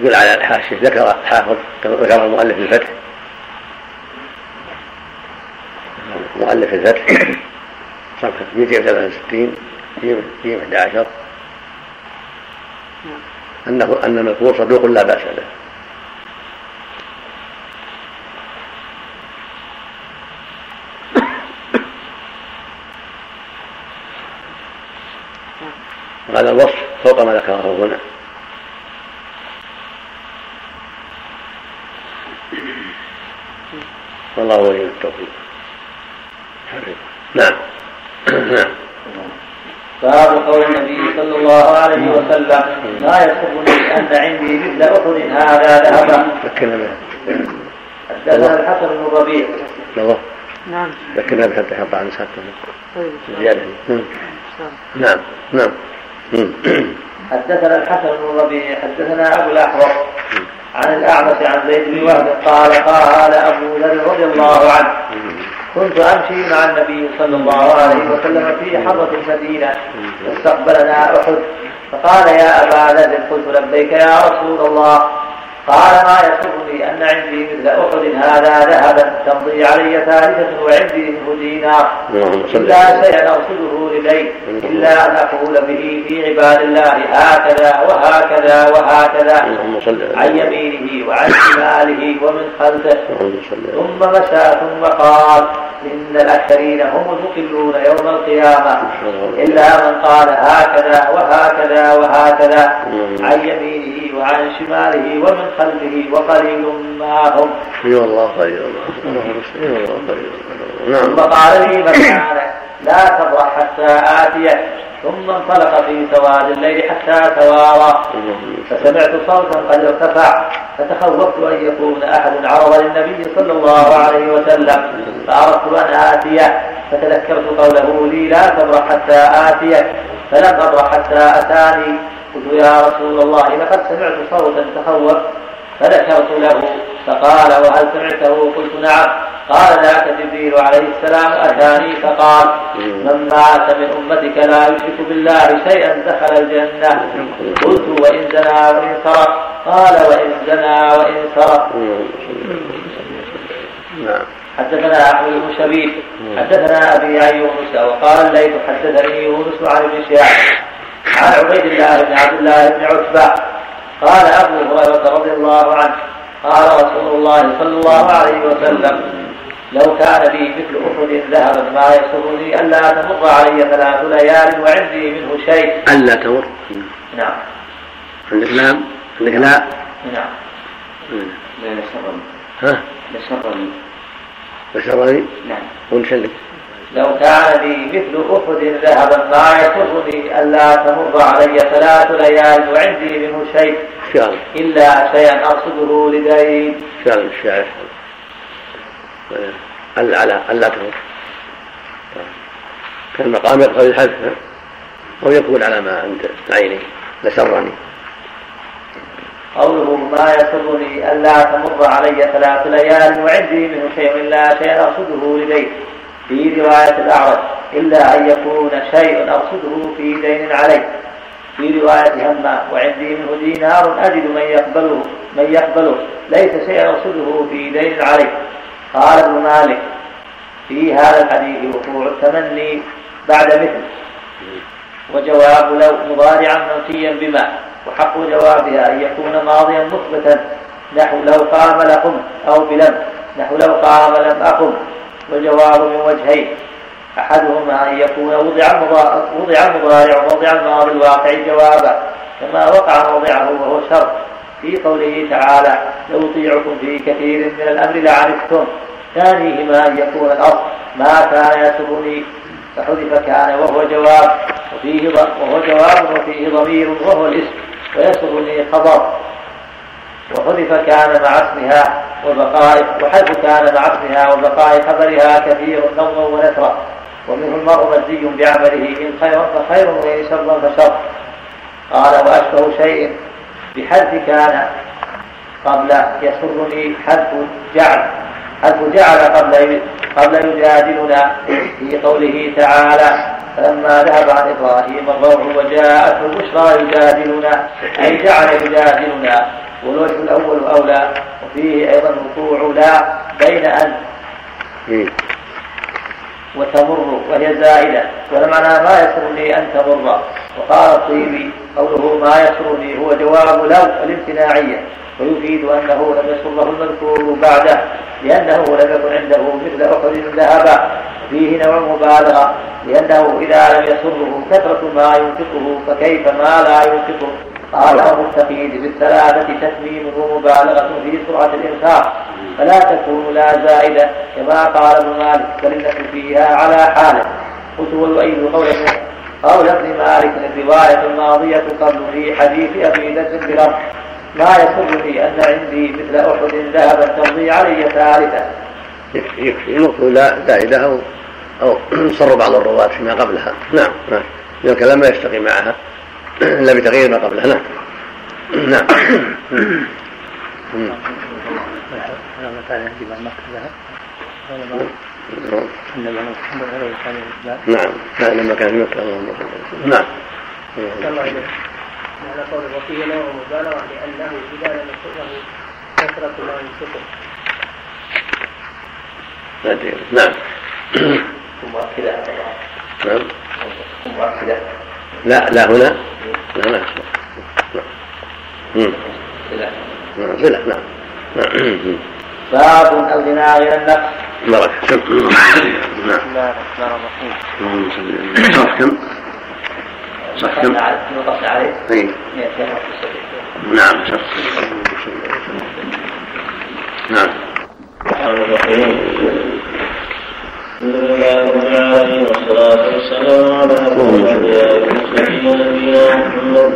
يقول على الحاشية ذكر الحافظ ذكر المؤلف الفتح. مؤلف الفتح صفحة 263 في 11 نعم. أنه أن المذكور صدوق لا بأس به. وهذا الوصف فوق ما ذكره هنا. والله ولي التوفيق. نعم. نعم. باب قول النبي صلى الله عليه وسلم لا يسرني أن عندي مثل أحد هذا ذهبا ذكرنا به حدثنا الحسن بن الربيع نعم. ذكرنا به حتى يحط عن ساكن. طيب. زيادة. نعم. نعم. حدثنا الحسن بن الربيع حدثنا أبو الأحوص عن الأعمش عن زيد بن وهب قال قال أبو ذر رضي الله عنه كنت أمشي مع النبي صلى الله عليه وسلم في حرة المدينة فاستقبلنا أحد فقال يا أبا ذر قلت لبيك يا رسول الله قال ما يسرني أن عندي مثل أحد هذا ذهبا تمضي علي ثالثة وعندي منه دينار. إلا شيئا أرصده لدي إلا أن أقول به في عباد الله هكذا وهكذا وهكذا. عن يمينه وعن شماله ومن خلفه. ثم مشى ثم قال إن الأكثرين هم المقلون يوم القيامة. إلا من قال هكذا وهكذا وهكذا. عن يمينه وعن شماله ومن خلفه وقليل ما هم. أي والله قليل نعم. ثم قال لي مكانك لا تبرح حتى آتيك ثم انطلق في سواد الليل حتى توارى. فسمعت صوتا قد ارتفع. فتخوفت أن يكون أحد عرض للنبي صلى الله عليه وسلم. فأردت أن اتيه فتذكرت قوله لي لا تبرح حتى اتيك فلم ابرح حتى أتاني. قلت يا رسول الله لقد سمعت صوتا تخوفت فذكرت له فقال وهل سمعته؟ قلت نعم. قال ذاك جبريل عليه السلام أتاني؟ فقال من مات من أمتك لا يشرك بالله شيئا دخل الجنة. قلت وإن زنى وإن سرق. قال وإن زنى وإن سرق. نعم. حدثنا احمد بن شبيب حدثنا أبي عن يونس وقال الليث حدثني يونس عن ابن شهاب. عن عبيد الله بن عبد الله بن عتبة قال أبو هريرة رضي الله عنه قال رسول الله صلى الله عليه وسلم لو كان لي مثل أحد ذهبا ما يسرني ألا تمر علي ثلاث ليال وعندي منه شيء. ألا تمر. نعم. عندك نعم عندك لا. نعم. لا يسرني ها؟ يسرني يسرني نعم. عندك لو كان لي مثل أحد ذهبا ما يسرني ألا تمر علي ثلاث ليال وعندي منه شيء شاء إلا شيئا أقصده لدين شاء الشاعر ألا على ألا تمر. كان مقام يقتضي الحذف أو يقول على ما عند عيني لسرني. قوله ما يسرني ألا تمر علي ثلاث ليال وعندي منه شيء إلا شيء أقصده لدين في رواية الأعرج إلا أن يكون شيء أقصده في دين علي في رواية همام وعندي منه دينار أجد من يقبله من يقبله. ليس شيء أقصده في دين علي قال ابن مالك في هذا الحديث وقوع التمني بعد مثل. وجواب لو مضارعا منفيا بما. وحق جوابها أن يكون ماضيا مثبتا. نحو لو قام لقم أو بلم. نحو لو قام لم أقم. والجواب من وجهين. أحدهما أن يكون وضع وضع المضارع ووضع الماضي الواقع جوابا كما وقع موضعه وهو شرط في قوله تعالى لو يطيعكم في كثير من الأمر لعنتم ثانيهما أن يكون الأصل ما كان يسرني فحذف كان وهو جواب وفيه وهو جواب وفيه ضمير وهو الاسم ويسرني خبر. وحذف كان مع اسمها وبقاء وحذف كان مع اسمها وبقاء خبرها كثير نظما ونثرا ومنه المرء مجزي بعمله إن خيرا فخير وإن شرا فشر. قال وأشبه شيء بحذف كان قبل يسرني حذف جعل. حذف جعل قبل قبل يجادلنا في قوله تعالى فلما ذهب عن إبراهيم الروع وجاءته البشرى يجادلنا أي جعل يجادلنا. والوجه الأول أولى وفيه أيضا وقوع لا بين أن وتمر وهي زائدة. والمعنى ما يسرني أن تمر. وقال الطيبي قوله ما يسرني هو جواب لو الامتناعية. ويفيد أنه لم يسره المذكور بعده لأنه لم يكن عنده مثل أحد ذهبا فيه نوع مبالغة لأنه إذا لم يسره كثرة ما ينفقه فكيف ما لا ينفقه قال أبو التقييد بالثلاثة تتميم ومبالغة في سرعة الإنفاق فلا تكون لا زائدة كما قال ابن مالك إنكم فيها على حالة. قلت ويؤيد قول قول ابن مالك الرواية الماضية قبل في حديث أبي ذر بالأرض ما يسرني أن عندي مثل أحد ذهبا تمضي علي ثالثة. يكفي نقول لا زائدة أو أو صر بعض الرواة فيما قبلها. نعم نعم. الكلام ما يشتقي معها. إلا بتغيير ما قبلها. نعم. نعم. نعم. لا لما كان في مكة اللهم صل نعم. على قول وفيه نوع مبالغة لأنه إذا لم يسره كثرة ما ينفقه نعم. نعم. لا لا هنا. لا ما نعم صلة نعم. باب الغنى غير النفس. بارك بسم الله الرحمن الرحيم صح كم؟ صح كم؟ عليه أي. نعم صح نعم. الحمد لله رب العالمين والصلاة والسلام على أشرف الأنبياء نبينا محمد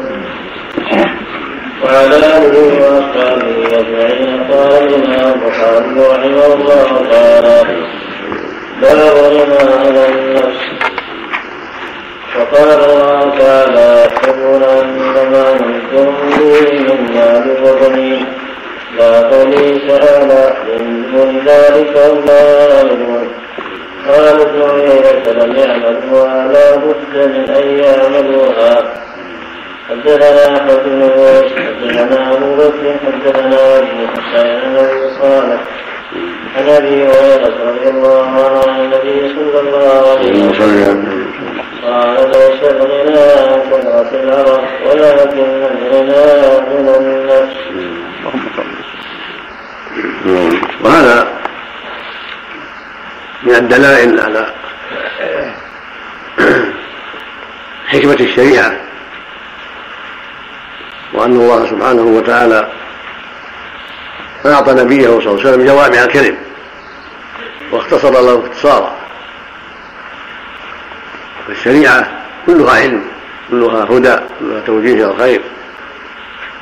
وعلى آله وأصحابه أجمعين قال الإمام البخاري رحمه الله تعالى باب الغنى على النفس وقال الله تعالى يحسبون أن ما نمتم به من مال وبنين لا قوله تعالى من ذلك الله يعلمون قال ابن عيينة لم يعملوها لا بد من أن يعملوها. حدثنا أحمد بن حدثنا أبو بكر حدثنا أبي حسين بن صالح. عن أبي هريرة رضي الله عنه عن النبي صلى الله عليه وسلم قال ليس الغنى عن كثرة العرب ولكن الغنى من النفس. وهذا من الدلائل على حكمة الشريعة وأن الله سبحانه وتعالى أعطى نبيه صلى الله عليه وسلم جوامع الكلم واختصر له اختصارا. فالشريعة كلها علم كلها هدى كلها توجيه إلى الخير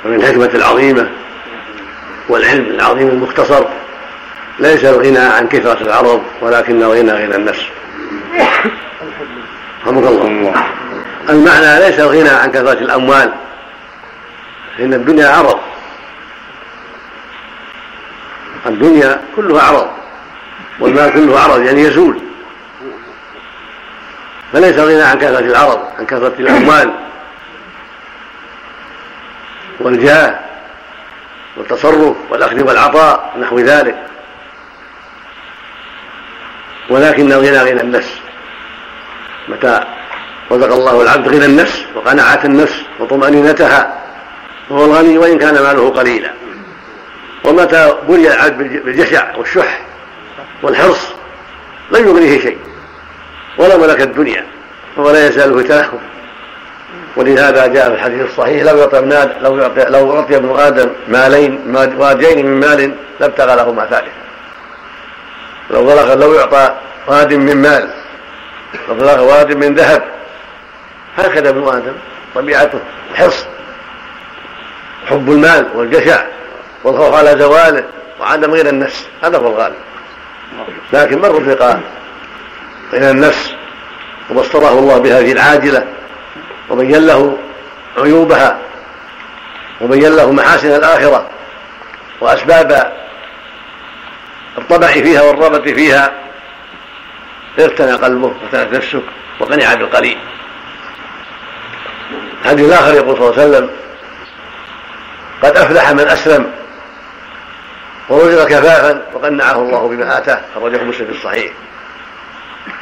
ومن الحكمة العظيمة والعلم العظيم المختصر. ليس الغنى عن كثرة العرض ولكن الغنى غنى النفس. رحمك الله. المعنى ليس الغنى عن كثرة الأموال فإن الدنيا عرض. الدنيا كلها عرض والمال كله عرض يعني يزول. فليس الغنى عن كثرة العرض عن كثرة الأموال. والجاه والتصرف والأخذ والعطاء نحو ذلك. ولكن الغنى غنى النفس. متى رزق الله العبد غنى النفس وقناعة النفس وطمأنينتها وهو الغني وإن كان ماله قليلا. ومتى بلي العبد بالجشع والشح والحرص لن يغنيه شيء ولا ملك الدنيا وهو لا يزال في تلهف ولهذا جاء في الحديث الصحيح لو يعطي لو يعطي لو أعطي ابن آدم مالين واديين من مال لابتغى لهما ثالثا. لو بلغ لو يعطى واد من مال لو بلغ واد من ذهب هكذا ابن آدم طبيعته الحرص حب المال والجشع والخوف على زواله وعدم غير النفس هذا هو الغالب. لكن من رزق غنى النفس؟ وبصره الله بهذه العاجلة وبين له عيوبها وبين له محاسن الآخرة وأسباب الطمع فيها والرغبة فيها. ارتنى قلبه وتنت نفسه وقنع بالقليل. حديث الآخر يقول صلى الله عليه وسلم قد أفلح من أسلم ورزق كفافا وقنعه الله بما آتاه. خرجه مسلم في الصحيح.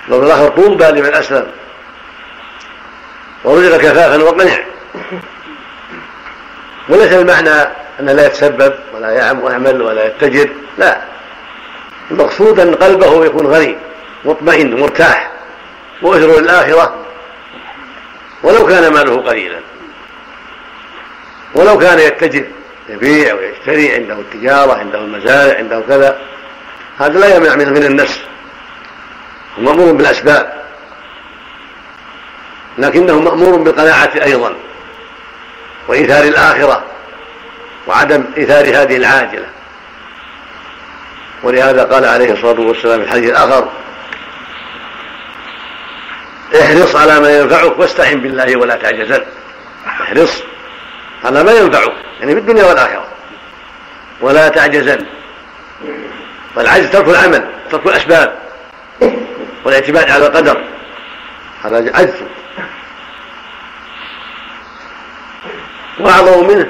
لو الآخر طوبى لمن أسلم ورزق كفافا وقنع. وليس المعنى أن لا يتسبب ولا يعم ويعمل ولا يتجر لا. المقصود أن قلبه يكون غني مطمئن مرتاح مؤثر للآخرة ولو كان ماله قليلا. ولو كان يتجر يبيع ويشتري عنده التجارة عنده المزارع عنده كذا. هذا لا يمنع من من النفس. هو مأمور بالأسباب. لكنه مأمور بالقناعة أيضا وإيثار الآخرة وعدم إيثار هذه العاجلة. ولهذا قال عليه الصلاة والسلام في الحديث الآخر احرص على ما ينفعك واستعن بالله ولا تعجزن. احرص على ما ينفعك يعني في الدنيا والآخرة ولا تعجزن. والعجز ترك العمل ترك الأسباب والإعتماد على القدر هذا عجز. وأعظم منه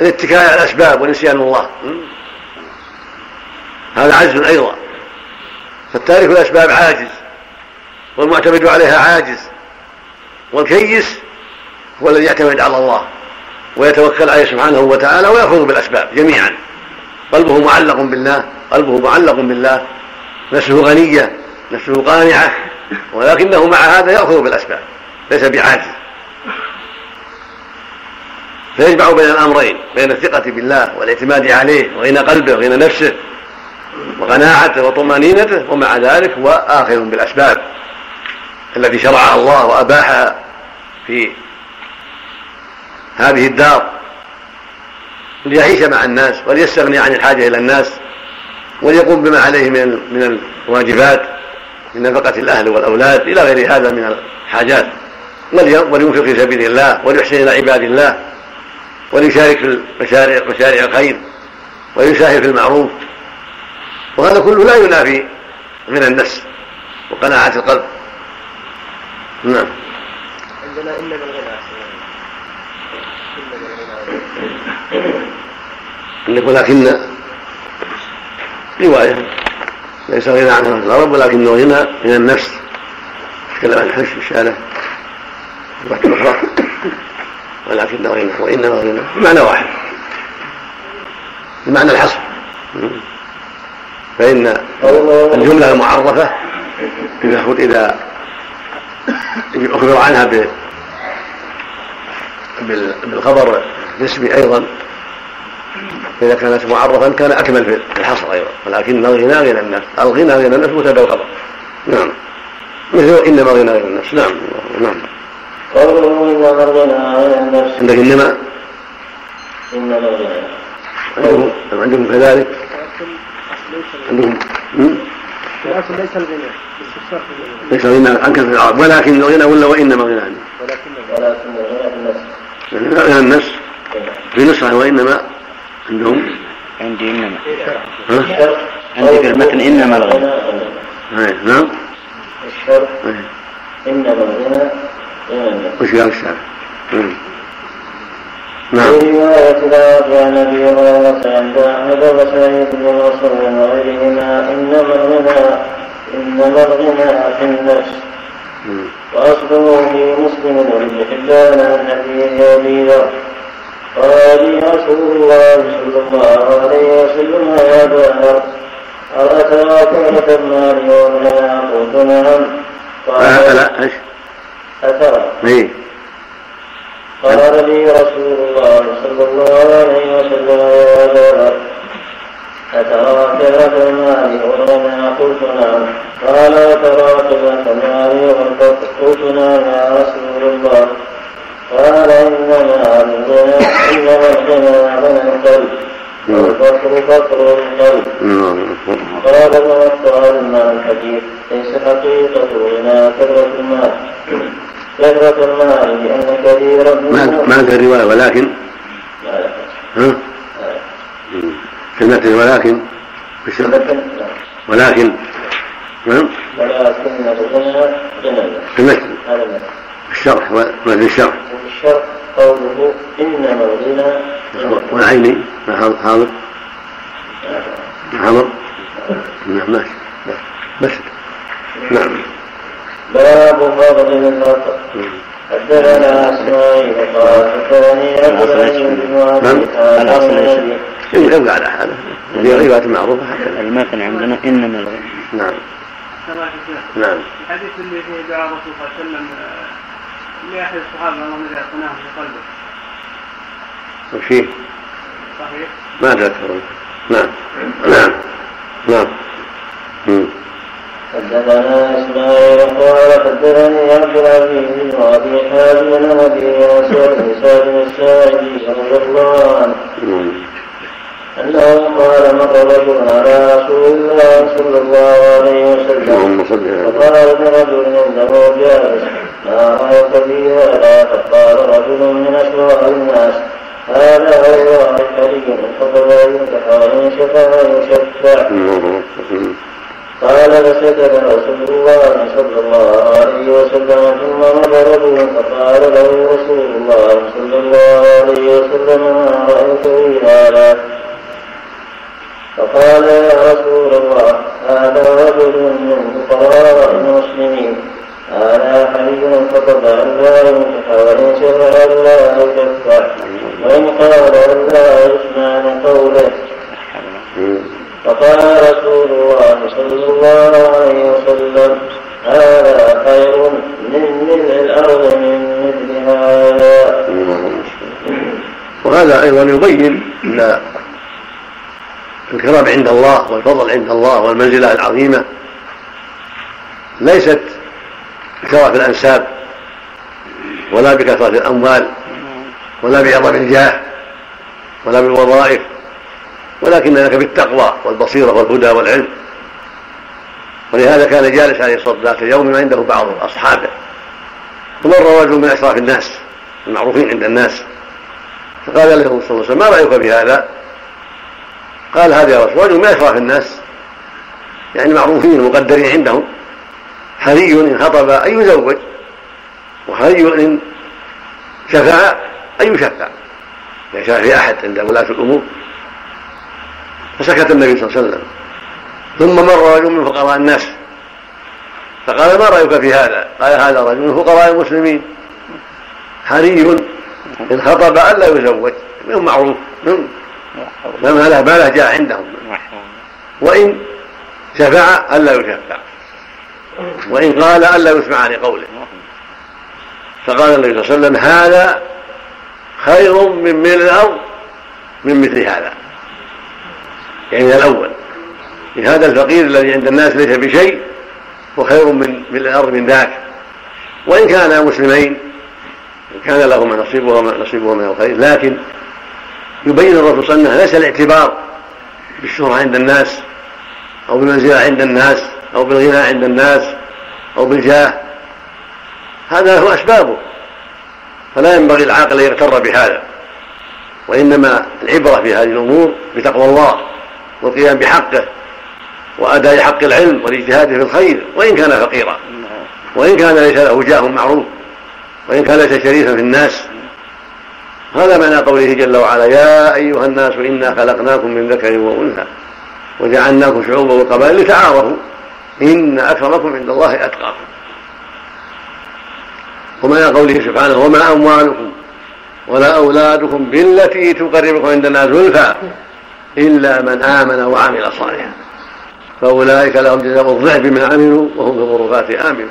الاتكال على الأسباب ونسيان الله. هذا عجز أيضا. فالتارك الأسباب عاجز والمعتمد عليها عاجز والكيس هو الذي يعتمد على الله ويتوكل عليه سبحانه وتعالى ويأخذ بالأسباب جميعا. قلبه معلق بالله قلبه معلق بالله نفسه غنية نفسه قانعة ولكنه مع هذا يأخذ بالأسباب ليس بعاجز. فيجمع بين الأمرين بين الثقة بالله والاعتماد عليه وغنى قلبه وغنى نفسه. وقناعته وطمأنينته ومع ذلك هو آخذ بالأسباب التي شرعها الله وأباحها في هذه الدار ليعيش مع الناس وليستغني عن الحاجة إلى الناس وليقوم بما عليه من من الواجبات من نفقة الأهل والأولاد إلى غير هذا من الحاجات. ولينفق في سبيل الله وليحسن إلى عباد الله وليشارك في مشاريع مشاريع الخير ويساهم في المعروف. وهذا كله لا ينافي من النفس وقناعة القلب. نعم. عندنا إن بالغنى عندك ولكن رواية ليس غنى عن الغرب ولكنه غنى من النفس. تكلم عن الحش الشارع رواية أخرى. ولكن غنى وإنما غنى. بمعنى واحد. بمعنى الحصر. فإن الجملة المعرفة إذا إذا أخبر عنها بالخبر النسبي أيضا فاذا كان اسمه معرفا كان أكمل في الحصر أيضا ولكن الغنى غنى الناس الغنى غنى الناس متبع الخبر. نعم. مثل إنما غنى غنى الناس نعم. نعم. قوله إنما الغنى غنى النفس. عندك إنما؟ الغنى عندكم عندكم كذلك. عندكم الاصل ليس الغنى. ليس الغنى. عن كثر العرب. ولكن الغنى ولا وانما الغنى. عنه ولكن الغنى غنى النفس في نسخة وإنما عندهم عندي إنما. ها؟ عندي في المتن إنما الغنى. نعم. الشرط إنما الغنى وش قال الشارع؟ نعم. في رواية الآخر عن أبي هريرة عند أحمد وسعيد بن منصور وغيرهما إنما الغنى إنما الغنى في النفس وأصله في مسلم وابن حبان عن حديث أبي ذر قال لي رسول الله صلى الله عليه وسلم يا ذر أرأتراك لك المال ولا قلت نعم قال لا؟ أترى. إيه قال لي رسول الله صلى الله عليه وسلم يا ذر أتراك لك المال والغنى قلت نعم قال أتراك لك المال والفقر قلت نعم يا رسول الله. قال إنما الغنى إنما الغنى غنى القلب. والفقر فقر القلب. قال توقع مع الحديث ليس حقيقة الغنى كثرة المال. كثرة المال لأن كثيرا ما ما في الرواية ولكن ها؟ كلمة ولكن ولكن نعم هذا الشرح وفي الشرح. الشرح قوله إنما الغنى والعيني حاضر حاضر؟ نعم ماشي. بس. نعم. باب فضل الفطر حدثنا إسماعيل قال حدثني عبد العزيز بن ابي حاتم يبقى على حاله هذه رواية معروفة هكذا. المثل عندنا إنما الغنى نعم. نعم. الحديث اللي فيه دعاء الرسول صلى الله عليه وسلم لأحد الصحابة اللهم اجعل قناه في قلبه. وش فيه؟ صحيح؟ ما تذكرون نعم. نعم. نعم. حدثنا إسماعيل قال حدثني عبد العزيز بن أبي حازم عن أبي ياسر بن سعد الساعدي رضي الله عنه. انه قال مر رجل على رسول الله صلى الله عليه وسلم. فقال لرجل عنده جالس. ما رأيت في هذا فقال رجل من اشرار الناس. هذا والله حري فقد ينكح وان شفع يشفع مم. قال فسكت رسول الله صلى الله عليه وسلم ثم مر رجل فقال له رسول الله صلى الله عليه وسلم ما رأيت في هذا فقال يا رسول الله هذا رجل من فقراء المسلمين. هذا حري فقد أن لا ينكح وإن شفع لا يشفع وإن قال لا يسمع قوله. فقال رسول الله صلى الله عليه وسلم هذا خير من ملء الأرض من مثل هذا وهذا أيضا يبين أن الكرام عند الله والفضل عند الله والمنزلة العظيمة ليست بكثرة الأنساب ولا بكثرة الأموال ولا بعظم الجاه ولا بالوظائف ولكن ذلك بالتقوى والبصيرة والهدى والعلم. ولهذا كان جالس عليه الصلاة والسلام ذات اليوم عنده بعض أصحابه. فمر رجل من أشراف الناس المعروفين عند الناس. فقال له صلى الله عليه وسلم ما رأيك بهذا؟ قال هذا يا رسول رجل من أشراف الناس يعني معروفين مقدرين عندهم. حري إن خطب أن يزوج وحري إن شفع أن يشفع. إذا شفع في أحد عند ولاة الأمور. فسكت النبي صلى الله عليه وسلم. ثم مر رجل من فقراء الناس. فقال ما رأيك في هذا؟ قال هذا رجل من فقراء المسلمين. حري إن خطب الا يزوج. من معروف. من ما له ما جاء عندهم. وإن شفع الا يشفع. وإن قال الا يسمع لقوله. فقال النبي صلى الله عليه وسلم هذا خير من ملء الأرض من مثل هذا. يعني الأول. إن هذا الفقير الذي عند الناس ليس بشيء وخير من ملء الأرض من ذاك. وإن كانا مسلمين كان لهما نصيبهما نصيبهما من الخير. لكن يبين الرسول صلى الله عليه وسلم ليس الاعتبار بالشهرة عند الناس أو بالمنزلة عند الناس أو بالغنى عند الناس أو بالجاه. هذا هو أسبابه. فلا ينبغي العاقل أن يغتر بهذا. وإنما العبرة في هذه الأمور بتقوى الله. والقيام بحقه وأداء حق العلم والاجتهاد في الخير وإن كان فقيرا. وإن كان ليس له جاه معروف. وإن كان ليس شريفا في الناس. هذا معنى قوله جل وعلا يا أيها الناس إنا خلقناكم من ذكر وأنثى وجعلناكم شعوبا وقبائل لتعارفوا إن أكرمكم عند الله أتقاكم. ومعنى قوله سبحانه وما أموالكم ولا أولادكم بالتي تقربكم عندنا زلفى إلا من آمن وعمل صالحا. فأولئك لهم جزاء الضعف بما عملوا وهم في الغرفات آمنون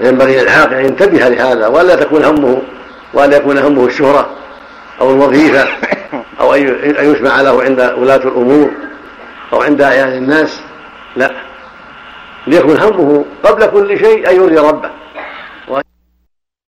ينبغي للعاقل أن ينتبه لهذا ولا تكون همه وأن يكون همه الشهرة أو الوظيفة أو أن يسمع له عند ولاة الأمور أو عند أعيان الناس. لا. ليكن همه قبل كل شيء أن يرضي ربه.